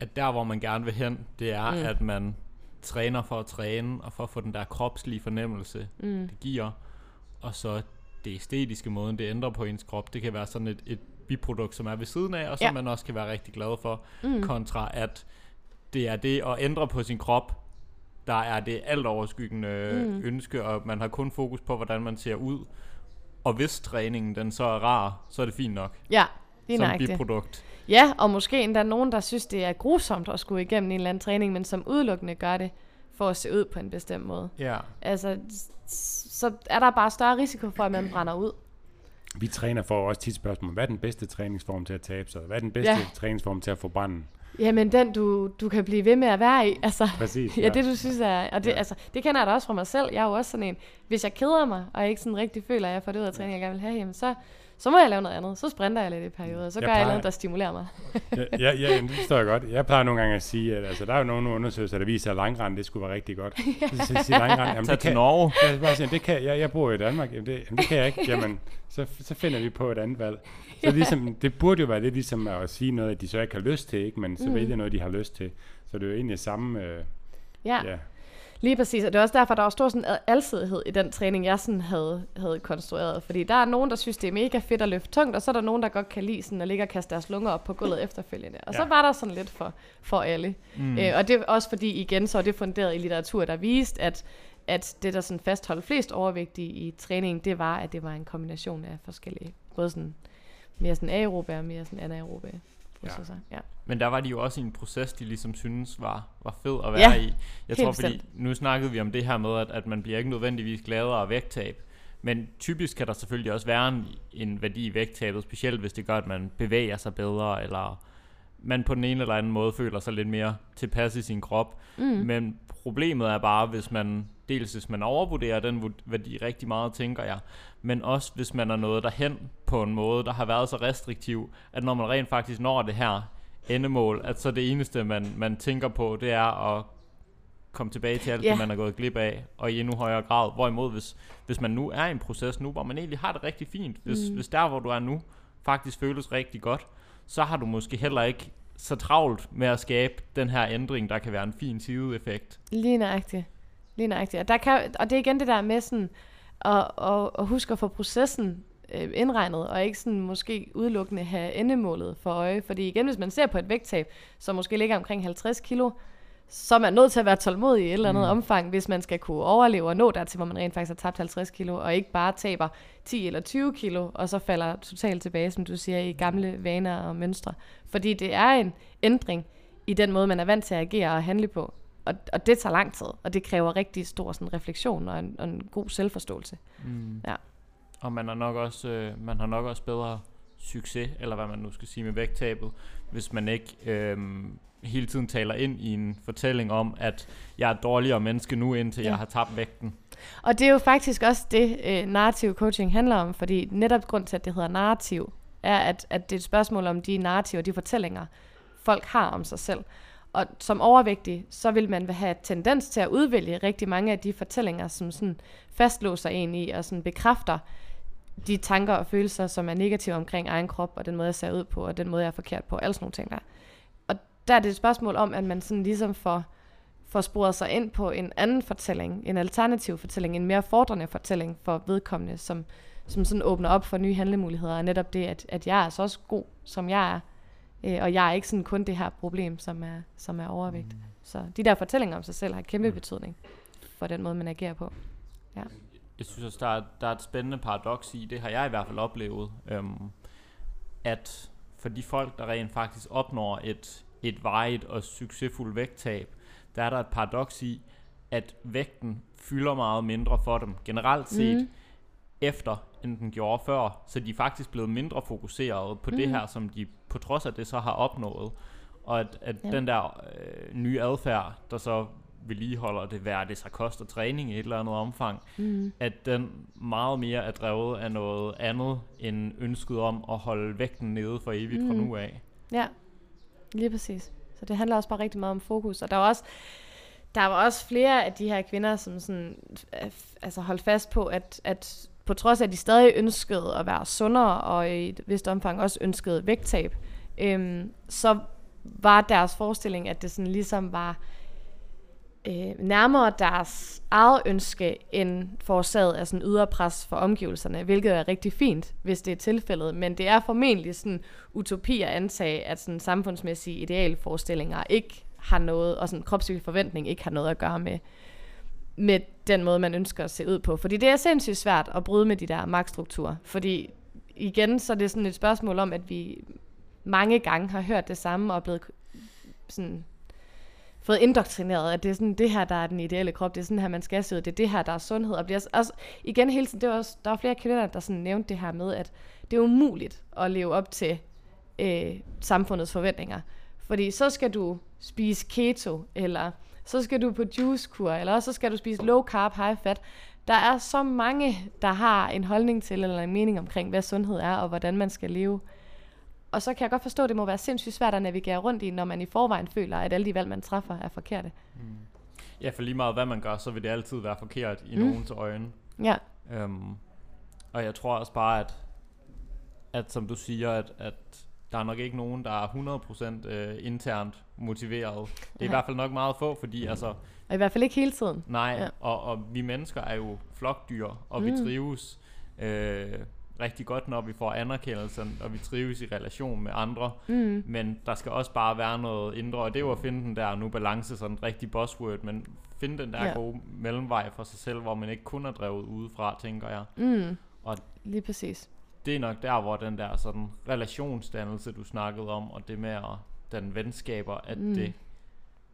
at der, hvor man gerne vil hen, det er, mm. at man træner for at træne, og for at få den der kropslige fornemmelse, mm. det giver. Og så det æstetiske måde, det ændrer på ens krop, det kan være sådan et, et biprodukt, som er ved siden af, og som ja. man også kan være rigtig glad for, mm. kontra at det er det at ændre på sin krop, der er det alt overskyggende mm. ønske, og man har kun fokus på, hvordan man ser ud. Og hvis træningen den så er rar, så er det fint nok. Ja, lige Som biprodukt. Ja, og måske endda nogen, der synes, det er grusomt at skulle igennem en eller anden træning, men som udelukkende gør det for at se ud på en bestemt måde. Ja. Altså, så er der bare større risiko for, at man brænder ud. Vi træner for også tit spørgsmål. Hvad er den bedste træningsform til at tabe sig? Hvad er den bedste ja. træningsform til at få branden? Jamen den, du, du kan blive ved med at være i. Altså, Præcis, ja. ja. det du synes er, og det, ja. altså, det kender jeg da også fra mig selv. Jeg er jo også sådan en, hvis jeg keder mig, og ikke sådan rigtig føler, at jeg får det ud af træning, jeg gerne vil have, jamen så, så må jeg lave noget andet. Så sprinter jeg lidt i perioder, så jeg gør plejer, jeg noget, der stimulerer mig. ja, ja, ja, det forstår jeg godt. Jeg plejer nogle gange at sige, at altså, der er jo nogle undersøgelser, der viser, at langrand, det skulle være rigtig godt. Så siger langrand, jamen, det kan, Norge. Jeg, bare siger, det kan, jeg, jeg bor i Danmark, jamen det, jamen, det kan jeg ikke. Jamen, så, så finder vi på et andet valg. Så ligesom, det burde jo være lidt ligesom at sige noget, at de så ikke har lyst til, ikke? men så mm. vælger noget, de har lyst til. Så det er jo egentlig samme... Øh, ja. ja. Lige præcis, og det er også derfor, der var stor sådan alsidighed i den træning, jeg sådan havde, havde konstrueret. Fordi der er nogen, der synes, det er mega fedt at løfte tungt, og så er der nogen, der godt kan lide sådan at ligge og kaste deres lunger op på gulvet efterfølgende. Og ja. så var der sådan lidt for, for alle. Mm. Øh, og det er også fordi, igen, så er det funderet i litteratur, der viste, at, at det, der sådan fastholdt flest overvægtige i træningen, det var, at det var en kombination af forskellige, både sådan mere sådan aerobe og mere sådan anaerobe processer. Ja. ja. Men der var de jo også i en proces, de ligesom synes var, var fed at være ja, i. Jeg tror, fordi nu snakkede vi om det her med, at, at man bliver ikke nødvendigvis gladere af vægttab. Men typisk kan der selvfølgelig også være en, en værdi i vægttabet, specielt hvis det gør, at man bevæger sig bedre, eller man på den ene eller anden måde føler sig lidt mere tilpas i sin krop. Mm. Men problemet er bare, hvis man dels hvis man overvurderer den værdi rigtig meget, tænker jeg, men også hvis man er noget derhen på en måde, der har været så restriktiv, at når man rent faktisk når det her endemål, at så det eneste, man, man tænker på, det er at komme tilbage til alt yeah. det, man har gået glip af, og i endnu højere grad. Hvorimod, hvis, hvis man nu er i en proces nu, hvor man egentlig har det rigtig fint, hvis, mm. hvis der, hvor du er nu, faktisk føles rigtig godt, så har du måske heller ikke så travlt med at skabe den her ændring, der kan være en fin sideeffekt. Lige nøjagtigt. Lige nøjagtigt. Og, der kan, og det er igen det der med sådan, at, at, at huske at få processen øh, indregnet, og ikke sådan måske udelukkende have endemålet for øje. Fordi igen, hvis man ser på et vægttab, som måske ligger omkring 50 kilo, så er man nødt til at være tålmodig i et eller andet mm. omfang, hvis man skal kunne overleve og nå dertil, hvor man rent faktisk har tabt 50 kilo, og ikke bare taber 10 eller 20 kilo, og så falder totalt tilbage, som du siger, i gamle vaner og mønstre. Fordi det er en ændring i den måde, man er vant til at agere og handle på. Og, og det tager lang tid, og det kræver rigtig stor sådan, refleksion og en, og en god selvforståelse. Mm. Ja. Og man har nok også, øh, man har nok også bedre succes, eller hvad man nu skal sige med vægttabet, hvis man ikke øh, hele tiden taler ind i en fortælling om, at jeg er dårligere menneske nu, indtil ja. jeg har tabt vægten. Og det er jo faktisk også det, øh, narrativ coaching handler om, fordi netop grund til, at det hedder narrativ, er, at, at det er et spørgsmål om de narrativer, de fortællinger, folk har om sig selv. Og som overvægtig, så vil man have tendens til at udvælge rigtig mange af de fortællinger, som sådan fastlåser en i og sådan bekræfter de tanker og følelser, som er negative omkring egen krop, og den måde, jeg ser ud på, og den måde, jeg er forkert på, alle sådan nogle ting der. Og der er det et spørgsmål om, at man sådan ligesom får, får sporet sig ind på en anden fortælling, en alternativ fortælling, en mere fordrende fortælling for vedkommende, som, som sådan åbner op for nye handlemuligheder, og netop det, at, at jeg er så også god, som jeg er, øh, og jeg er ikke sådan kun det her problem, som er, som er overvægt. Mm. Så de der fortællinger om sig selv har kæmpe betydning for den måde, man agerer på. Ja jeg synes også, der er, der er et spændende paradoks i, det har jeg i hvert fald oplevet, øhm, at for de folk, der rent faktisk opnår et, et vejet og succesfuldt vægttab, der er der et paradoks i, at vægten fylder meget mindre for dem generelt set, mm. efter end den gjorde før, så de er faktisk blevet mindre fokuseret på mm. det her, som de på trods af det så har opnået. Og at, at ja. den der øh, nye adfærd, der så vedligeholder det, hvad det så koster træning i et eller andet omfang, mm. at den meget mere er drevet af noget andet end ønsket om at holde vægten nede for evigt mm. fra nu af. Ja, lige præcis. Så det handler også bare rigtig meget om fokus. Og der var også, der var også flere af de her kvinder, som sådan, altså holdt fast på, at, at på trods af, at de stadig ønskede at være sundere, og i et vist omfang også ønskede vægttab, øhm, så var deres forestilling, at det sådan ligesom var øh, nærmere deres eget ønske end forårsaget af sådan ydre pres for omgivelserne, hvilket er rigtig fint, hvis det er tilfældet. Men det er formentlig sådan utopi at antage, at sådan samfundsmæssige idealforestillinger ikke har noget, og sådan kropslig forventning ikke har noget at gøre med, med den måde, man ønsker at se ud på. Fordi det er sindssygt svært at bryde med de der magtstrukturer. Fordi igen, så er det sådan et spørgsmål om, at vi mange gange har hørt det samme og blevet sådan fået indoktrineret, at det er sådan det her, der er den ideelle krop, det er sådan her, man skal se ud, det er det her, der er sundhed. Og bliver også, igen hele tiden, det var også, der var flere kvinder, der sådan nævnte det her med, at det er umuligt at leve op til øh, samfundets forventninger. Fordi så skal du spise keto, eller så skal du på juicekur, eller så skal du spise low carb, high fat. Der er så mange, der har en holdning til, eller en mening omkring, hvad sundhed er, og hvordan man skal leve. Og så kan jeg godt forstå, at det må være sindssygt svært at navigere rundt i, når man i forvejen føler, at alle de valg, man træffer, er forkerte. Mm. Ja, for lige meget hvad man gør, så vil det altid være forkert i mm. nogens øjne. Ja. Øhm, og jeg tror også bare, at, at som du siger, at, at der er nok ikke nogen, der er 100% øh, internt motiveret. Det er ja. i hvert fald nok meget få, fordi mm. altså... Og i hvert fald ikke hele tiden. Nej, ja. og, og vi mennesker er jo flokdyr, og mm. vi trives øh, rigtig godt, når vi får anerkendelse, og vi trives i relation med andre. Mm. Men der skal også bare være noget indre, og det er jo at finde den der nu balance, sådan en rigtig buzzword, men finde den der ja. gode mellemvej for sig selv, hvor man ikke kun er drevet udefra, tænker jeg. Mm. Og Lige præcis. Det er nok der, hvor den der sådan relationsdannelse, du snakkede om, og det med at den venskaber, at mm. det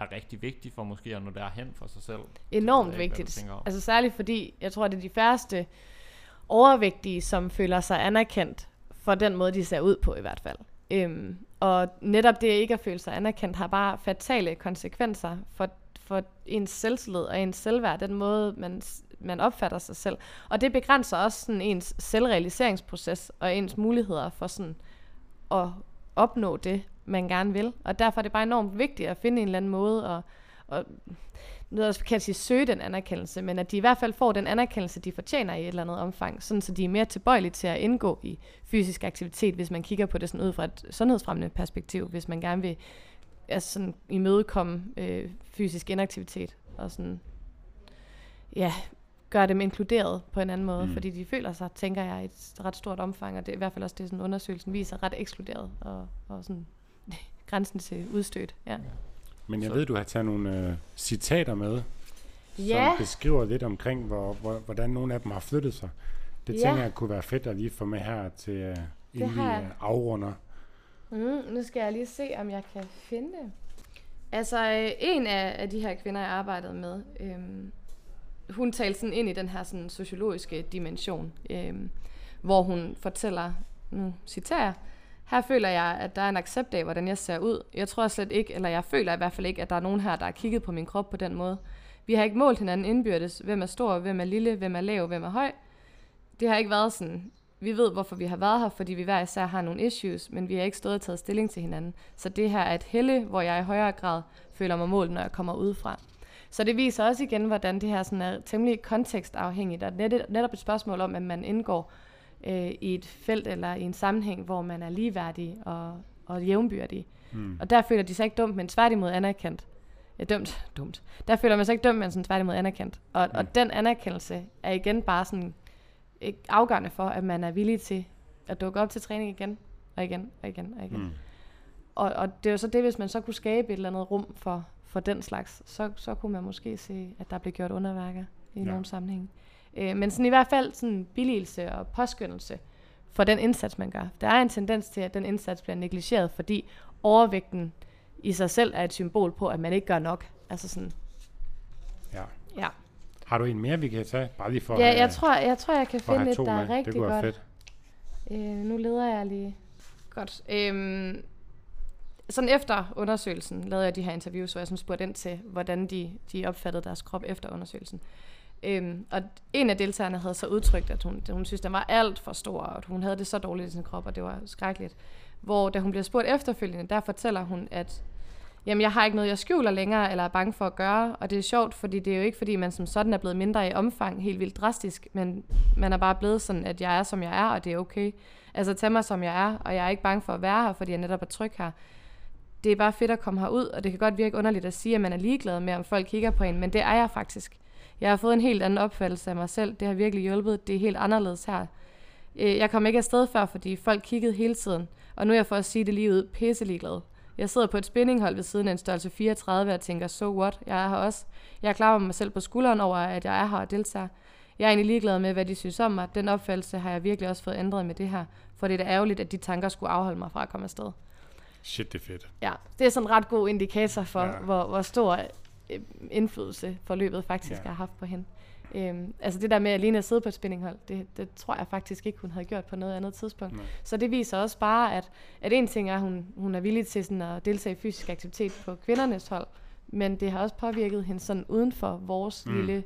er rigtig vigtigt for måske at nå derhen for sig selv. Enormt vigtigt. Altså særligt fordi, jeg tror, det er de færreste overvægtige, som føler sig anerkendt for den måde, de ser ud på i hvert fald. Øhm, og netop det ikke at føle sig anerkendt har bare fatale konsekvenser for, for ens selvtillid og ens selvværd, den måde, man, man opfatter sig selv. Og det begrænser også sådan ens selvrealiseringsproces og ens muligheder for sådan at opnå det, man gerne vil. Og derfor er det bare enormt vigtigt at finde en eller anden måde at, og nu er det også sige, søge den anerkendelse, men at de i hvert fald får den anerkendelse, de fortjener i et eller andet omfang, sådan så de er mere tilbøjelige til at indgå i fysisk aktivitet, hvis man kigger på det sådan ud fra et sundhedsfremmende perspektiv, hvis man gerne vil altså sådan imødekomme øh, fysisk inaktivitet og sådan, ja, gøre dem inkluderet på en anden måde, mm. fordi de føler sig, tænker jeg, i et ret stort omfang, og det er i hvert fald også det, sådan undersøgelsen viser, ret ekskluderet og, og sådan grænsen til udstødt. Ja. Men jeg ved, du har taget nogle øh, citater med, Ja. som beskriver lidt omkring, hvor, hvor, hvordan nogle af dem har flyttet sig. Det Ja. tænker jeg kunne være fedt at lige få med her til, øh, inden vi øh, afrunder. Mm, nu skal jeg lige se, om jeg kan finde det. Altså, øh, en af, af de her kvinder, jeg arbejdede med, øhm, hun talte sådan ind i den her sådan, sociologiske dimension, øh, hvor hun fortæller, nu citerer jeg, her føler jeg, at der er en accept af, hvordan jeg ser ud. Jeg tror slet ikke, eller jeg føler i hvert fald ikke, at der er nogen her, der har kigget på min krop på den måde. Vi har ikke målt hinanden indbyrdes. Hvem er stor, hvem er lille, hvem er lav, hvem er høj. Det har ikke været sådan, vi ved, hvorfor vi har været her, fordi vi hver især har nogle issues, men vi har ikke stået og taget stilling til hinanden. Så det her er et helle, hvor jeg i højere grad føler mig målt, når jeg kommer udefra. Så det viser også igen, hvordan det her sådan er temmelig kontekstafhængigt, og net- netop et spørgsmål om, at man indgår øh, i et felt eller i en sammenhæng, hvor man er ligeværdig og, og jævnbyrdig. Mm. Og der føler de sig ikke dumt, men tværtimod anerkendt. Ja, dumt, dumt. Der føler man sig ikke dumt, men sådan tværtimod anerkendt. Og, mm. og den anerkendelse er igen bare sådan afgørende for, at man er villig til at dukke op til træning igen, og igen, og igen, og igen. Mm. Og, og det er jo så det, hvis man så kunne skabe et eller andet rum for, for den slags, så, så kunne man måske se, at der blev gjort underværker i Ja. nogle sammenhæng. Øh, men sådan i hvert fald sådan billigelse og påskyndelse for den indsats, man gør. Der er en tendens til, at den indsats bliver negligeret, fordi overvægten i sig selv er et symbol på, at man ikke gør nok. Altså sådan, Ja. ja. Har du en mere, vi kan tage? Bare lige for Ja, at, jeg tror, jeg tror, jeg kan finde et, der med. er Det rigtig være godt. fedt. Øh, nu leder jeg lige. Godt. Øhm, sådan efter undersøgelsen lavede jeg de her interviews, hvor jeg sådan spurgte ind til, hvordan de, de opfattede deres krop efter undersøgelsen. Øhm, og en af deltagerne havde så udtrykt, at hun, hun synes, den var alt for stor, og at hun havde det så dårligt i sin krop, og det var skrækkeligt. Hvor da hun bliver spurgt efterfølgende, der fortæller hun, at jamen, jeg har ikke noget, jeg skjuler længere, eller er bange for at gøre. Og det er sjovt, fordi det er jo ikke, fordi man som sådan er blevet mindre i omfang, helt vildt drastisk, men man er bare blevet sådan, at jeg er, som jeg er, og det er okay. Altså, tag mig, som jeg er, og jeg er ikke bange for at være her, fordi jeg netop er tryg her. Det er bare fedt at komme herud, og det kan godt virke underligt at sige, at man er ligeglad med, om folk kigger på en, men det er jeg faktisk. Jeg har fået en helt anden opfattelse af mig selv. Det har virkelig hjulpet. Det er helt anderledes her. Øh, jeg kom ikke afsted før, fordi folk kiggede hele tiden. Og nu er jeg for at sige det lige ud, pisse ligeglad. Jeg sidder på et spinninghold ved siden af en størrelse 34 og tænker, so what, jeg er her også. Jeg klapper mig selv på skulderen over, at jeg er her og deltager. Jeg er egentlig ligeglad med, hvad de synes om mig. Den opfattelse har jeg virkelig også fået ændret med det her. For det er da ærgerligt, at de tanker skulle afholde mig fra at komme afsted. Shit, det er fedt. Ja, det er sådan en ret god indikator for, Ja. hvor, hvor stor øh, indflydelse forløbet faktisk Ja. har haft på hende. Øhm, altså det der med alene at sidde på et spinninghold, det, det tror jeg faktisk ikke, hun havde gjort på noget andet tidspunkt. Nej. Så det viser også bare, at, at en ting er, at hun, hun er villig til sådan at deltage i fysisk aktivitet på kvindernes hold, men det har også påvirket hende sådan uden for vores Mm. lille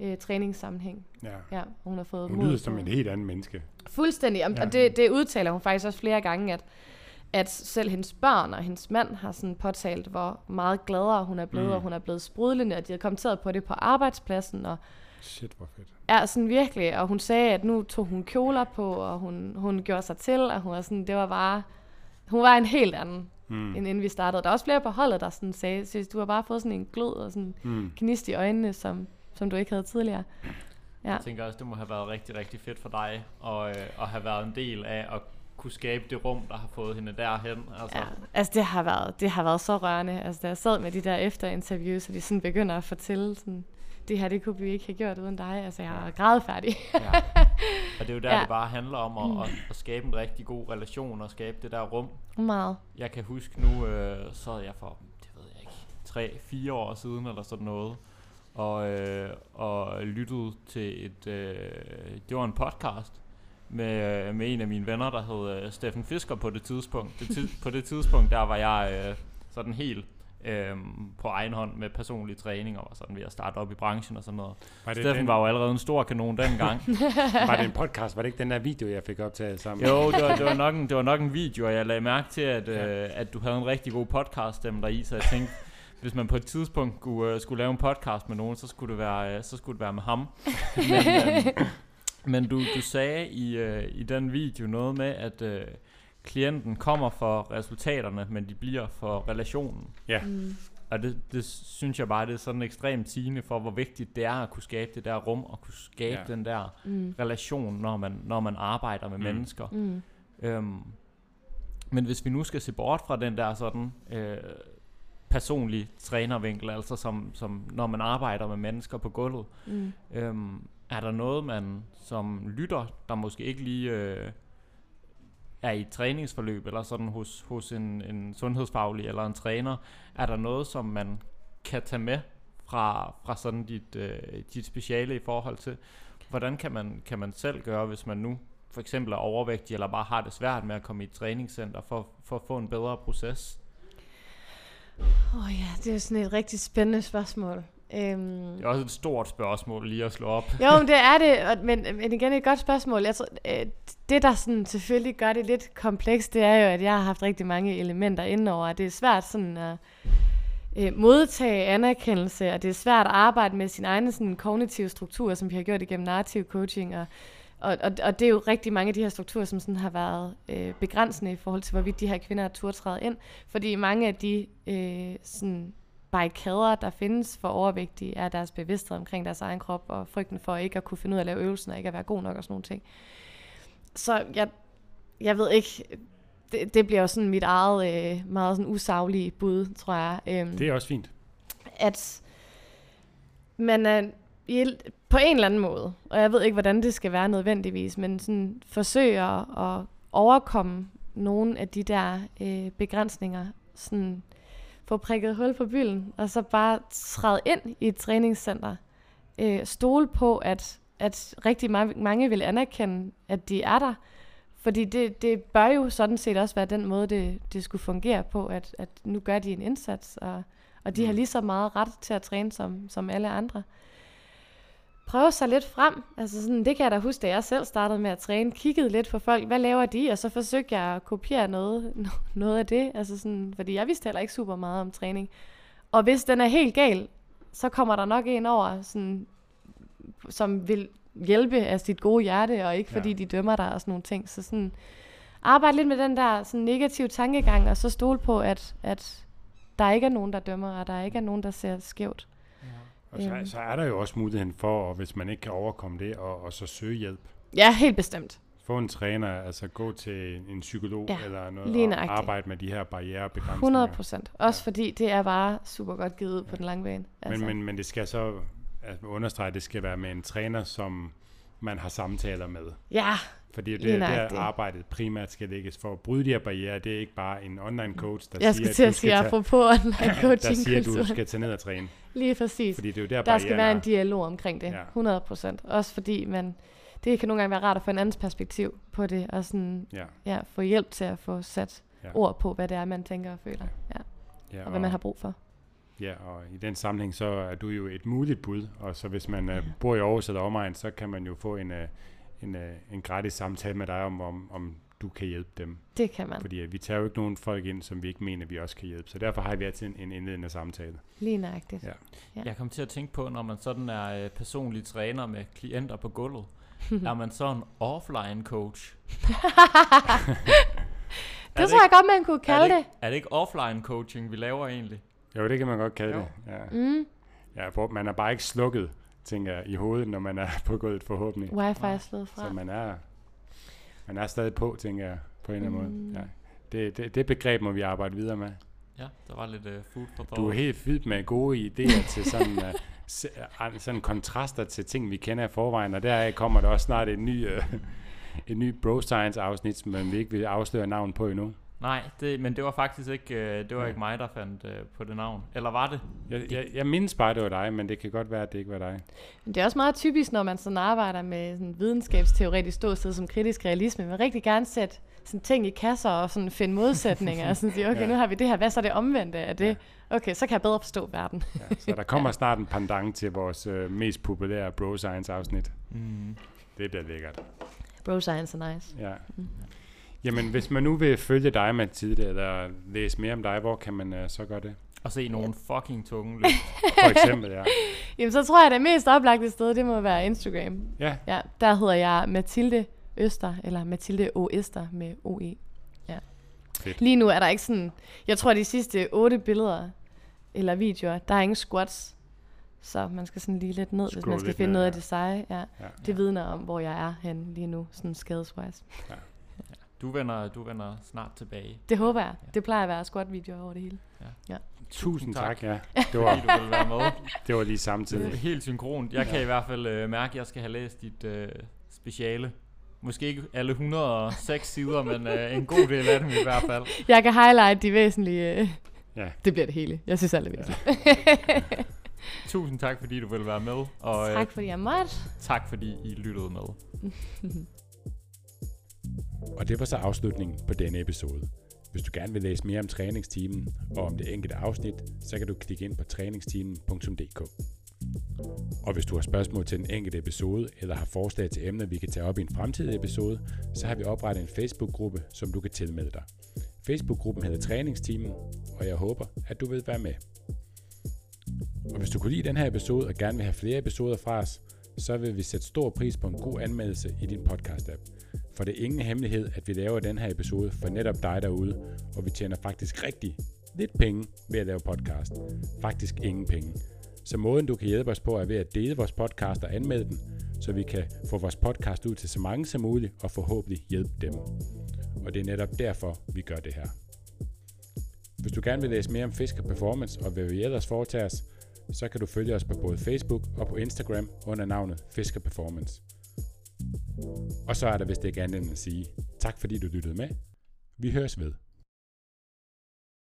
øh, træningssammenhæng. Ja. Ja, hun har fået Hun mod lyder på- som et helt andet menneske. Fuldstændig, og ja. det, det udtaler hun faktisk også flere gange, at, at selv hendes børn og hendes mand har sådan påtalt, hvor meget gladere hun er blevet, Mm. og hun er blevet sprudlende, og de har kommenteret på det på arbejdspladsen, og Shit, hvor fedt. er sådan virkelig, og hun sagde, at nu tog hun kjoler på, og hun, hun gjorde sig til, og hun var sådan, det var bare, hun var en helt anden, Mm. end inden vi startede. Der er også flere på holdet, der sådan sagde, synes, du har bare fået sådan en glød og sådan Mm. gnist i øjnene, som, som du ikke havde tidligere. Ja. Jeg tænker også, det må have været rigtig, rigtig fedt for dig at, øh, at have været en del af at kunne skabe det rum, der har fået hende derhen. Altså, Ja, altså det har været, det har været så rørende. Altså da jeg sad med de der efterinterviews, og de sådan begynder at fortælle sådan, det her, det kunne vi ikke have gjort uden dig. Altså jeg er grædfærdig. Ja. Og det er jo der, ja. Det bare handler om at, at, at skabe en rigtig god relation og skabe det der rum. Meget. Jeg kan huske nu, øh, sad jeg for, det ved jeg ikke, 3-4 år siden eller sådan noget, og, øh, og lyttede til et, øh, det var en podcast med, øh, med en af mine venner, der hed øh, Steffen Fisker på det tidspunkt. Det tid, på det tidspunkt, der var jeg øh, sådan helt øh, på egen hånd med personlig træning og var sådan ved at starte op i branchen og sådan noget. Var det, Steffen den, var jo allerede en stor kanon dengang. var det en podcast? Var det ikke den der video, jeg fik optaget sammen? Jo, det var, det, var nok en, det var nok en video, og jeg lagde mærke til, at, øh, at du havde en rigtig god podcast stemme der i, så jeg tænkte, hvis man på et tidspunkt skulle, uh, skulle lave en podcast med nogen, så skulle det være, uh, så skulle det være med ham. men, uh, men du, du sagde i, uh, i den video noget med, at uh, klienten kommer for resultaterne, men de bliver for relationen. Ja. Mm. Og det, det synes jeg bare, det er sådan ekstremt sigende for, hvor vigtigt det er at kunne skabe det der rum, og kunne skabe Ja. den der Mm. relation, når man, når man arbejder med mm. mennesker. Mm. Øhm, men hvis vi nu skal se bort fra den der sådan øh, personlige trænervinkel, altså som, som når man arbejder med mennesker på gulvet, Mm. øhm, er der noget, man som lytter, der måske ikke lige øh, er i et træningsforløb, eller sådan hos, hos en, en sundhedsfaglig eller en træner, er der noget, som man kan tage med fra, fra sådan dit, øh, dit speciale i forhold til, hvordan kan man, kan man selv gøre, hvis man nu for eksempel er overvægtig, eller bare har det svært med at komme i et træningscenter, for, for at få en bedre proces? Åh oh, ja, det er sådan et rigtig spændende spørgsmål. Øhm, Det er også et stort spørgsmål lige at slå op. jo, men det er det, og- men, men igen et godt spørgsmål. Jeg tror, øh, det, der sådan selvfølgelig gør det lidt komplekst, det er jo, at jeg har haft rigtig mange elementer indenover. Det er svært sådan at øh, modtage anerkendelse, og det er svært at arbejde med sin egne sådan, kognitive strukturer, som vi har gjort igennem narrativ coaching. Og, og, og, og det er jo rigtig mange af de her strukturer, som sådan har været øh, begrænsende i forhold til, hvorvidt de her kvinder har turde træde ind. Fordi mange af de øh, sådan, barrikader, der findes for overvægtige, er deres bevidsthed omkring deres egen krop, og frygten for ikke at kunne finde ud af at lave øvelsen, og ikke at være god nok og sådan nogle ting. Så jeg, jeg ved ikke, det, det bliver jo sådan mit eget øh, meget sådan usaglige bud, tror jeg. Øhm, Det er også fint. at man er i, på en eller anden måde, og jeg ved ikke, hvordan det skal være nødvendigvis, men sådan forsøger at overkomme nogle af de der øh, begrænsninger, sådan få prikket hul på bylden, og så bare træde ind i et træningscenter. Øh, stole på, at, at rigtig ma- mange vil anerkende, at de er der, fordi det, det bør jo sådan set også være den måde, det, det skulle fungere på, at, at nu gør de en indsats, og, og de har Mm. lige så meget ret til at træne som, som alle andre. Prøve sig lidt frem. Altså sådan, det kan jeg da huske, da jeg selv startede med at træne. Kiggede lidt på folk, hvad laver de? Og så forsøgte jeg at kopiere noget, noget af det. Altså sådan, fordi jeg vidste heller ikke super meget om træning. Og hvis den er helt gal, så kommer der nok en over, sådan, som vil hjælpe af sit gode hjerte, og ikke fordi Ja. de dømmer dig og sådan nogle ting. Så sådan, arbejde lidt med den der sådan negative tankegang, og så stole på, at, at der ikke er nogen, der dømmer, og der ikke er nogen, der ser skævt. Og så, Øhm. så er der jo også muligheden for, og hvis man ikke kan overkomme det, og, og så søge hjælp. Ja, helt bestemt. Få en træner, altså gå til en psykolog Ja, eller noget, og arbejde med de her barrierebegrænsninger. 100 procent. Også Ja. fordi det er bare super godt givet ud på Ja. den lange bane. Men, men, men det skal så altså, understrege, at det skal være med en træner, som man har samtaler med. Ja, Fordi det er der nøjagtigt. arbejdet primært skal lægges for at bryde de her barrierer. Det er ikke bare en online coach, der jeg siger, skulle til at at sige, skal tage, apropos online der coaching siger, at du skal tage ned og træne. Lige præcis. Fordi det er jo der, Der skal være en dialog omkring det. Ja. 100 procent. Også fordi man, det kan nogle gange være rart at få en andens perspektiv på det, og sådan, Ja, ja, få hjælp til at få sat Ja. ord på, hvad det er, man tænker og føler. Ja. ja, Og hvad man har brug for. Ja, og i den sammenhæng, så er du jo et muligt bud, og så hvis man uh, bor i Aarhus eller omegn, så kan man jo få en, uh, en, uh, en gratis samtale med dig om, om, om du kan hjælpe dem. Det kan man. Fordi uh, vi tager jo ikke nogen folk ind, som vi ikke mener, vi også kan hjælpe. Så derfor har vi altid en, en indledende samtale. Lige nøjagtigt. Ja. Ja. Jeg kom til at tænke på, når man sådan er øh, personlig træner med klienter på gulvet, er man så en offline coach? Er Det tror jeg godt, man kunne er kalde det, det. ikke, er det ikke offline coaching, vi laver egentlig? Jo, det kan man godt kalde Jo. det. Ja. Mm. Ja, hvor man er bare ikke slukket, tænker jeg, i hovedet, når man er på gulvet forhåbentlig. Wi-Fi er slået Så fra. man er, man er stadig på, tænker jeg, på en eller anden Mm. måde. Ja. Det, det, det begreb må vi arbejde videre med. Ja, der var lidt uh, food for thought. Du er helt fyldt med gode idéer til sådan, uh, se- uh, sådan kontraster til ting, vi kender i forvejen, og deraf kommer der også snart et ny, uh, et ny Bro Science afsnit, som vi ikke vil afsløre navn på endnu. Nej, det, men det var faktisk ikke, øh, det var Ja. ikke mig, der fandt øh, på det navn. Eller var det? Jeg, jeg, jeg mindes bare, det var dig, men det kan godt være, at det ikke var dig. Men det er også meget typisk, når man sådan arbejder med sådan videnskabsteoretisk ståsted som kritisk realisme. Man vil rigtig gerne sætte sådan ting i kasser og sådan finde modsætninger. og sådan sige, okay, Ja. nu har vi det her. Hvad så er det omvendte af det? Ja. Okay, så kan jeg bedre forstå verden. Ja, så der kommer snart en pendant til vores uh, mest populære Bro Science afsnit. Mm. Det bliver lækkert. Bro science er nice. Ja. Mm. Jamen, hvis man nu vil følge dig, Mathilde, eller læse mere om dig, hvor kan man uh, så gøre det? Og se nogle fucking tunge løft. For eksempel, ja. Jamen, så tror jeg, det mest oplagte sted, det må være Instagram. Ja, Ja, der hedder jeg Mathilde Øster, eller Mathilde O. Øster med OE. Ja. Fedt. Lige nu er der ikke sådan, jeg tror de sidste otte billeder, eller videoer, der er ingen squats. Så man skal sådan lige lidt ned, hvis Scroll man skal finde ned, noget ja. af det seje. Ja. ja. Det vidner om, hvor jeg er hen lige nu, sådan skadeswise. Du vender, du vender snart tilbage. Det håber jeg. Det plejer at være squat-videoer over det hele. Tusind tak, ja. Det var, du vil være med. det var lige Det er samtidig. helt synkront. Jeg kan i hvert fald øh, mærke, at jeg skal have læst dit øh, speciale. Måske ikke alle 106 sider, men øh, en god del af dem i hvert fald. Jeg kan highlight de væsentlige. øh, Ja. Det bliver det hele. Jeg synes alt er væsentligt. Tusind tak, fordi du vil være med. Og øh, tak fordi jeg måtte. tak, fordi I lyttede med. Og det var så afslutningen på denne episode. Hvis du gerne vil læse mere om træningsteamen og om det enkelte afsnit, så kan du klikke ind på træningsteamen.dk. Og hvis du har spørgsmål til den enkelte episode, eller har forslag til emner, vi kan tage op i en fremtidig episode, så har vi oprettet en Facebook-gruppe, som du kan tilmelde dig. Facebook-gruppen hedder Træningsteamen, og jeg håber, at du vil være med. Og hvis du kunne lide den her episode og gerne vil have flere episoder fra os, så vil vi sætte stor pris på en god anmeldelse i din podcast-app. For det er ingen hemmelighed, at vi laver den her episode for netop dig derude, og vi tjener faktisk rigtig lidt penge ved at lave podcast. Faktisk ingen penge. Så måden du kan hjælpe os på er ved at dele vores podcast og anmelde den, så vi kan få vores podcast ud til så mange som muligt og forhåbentlig hjælpe dem. Og det er netop derfor, vi gør det her. Hvis du gerne vil læse mere om Fisker Performance og hvad vi ellers foretager os, så kan du følge os på både Facebook og på Instagram under navnet Fisker Performance. Og så er der vist ikke andet end at sige tak fordi du lyttede med. Vi høres ved.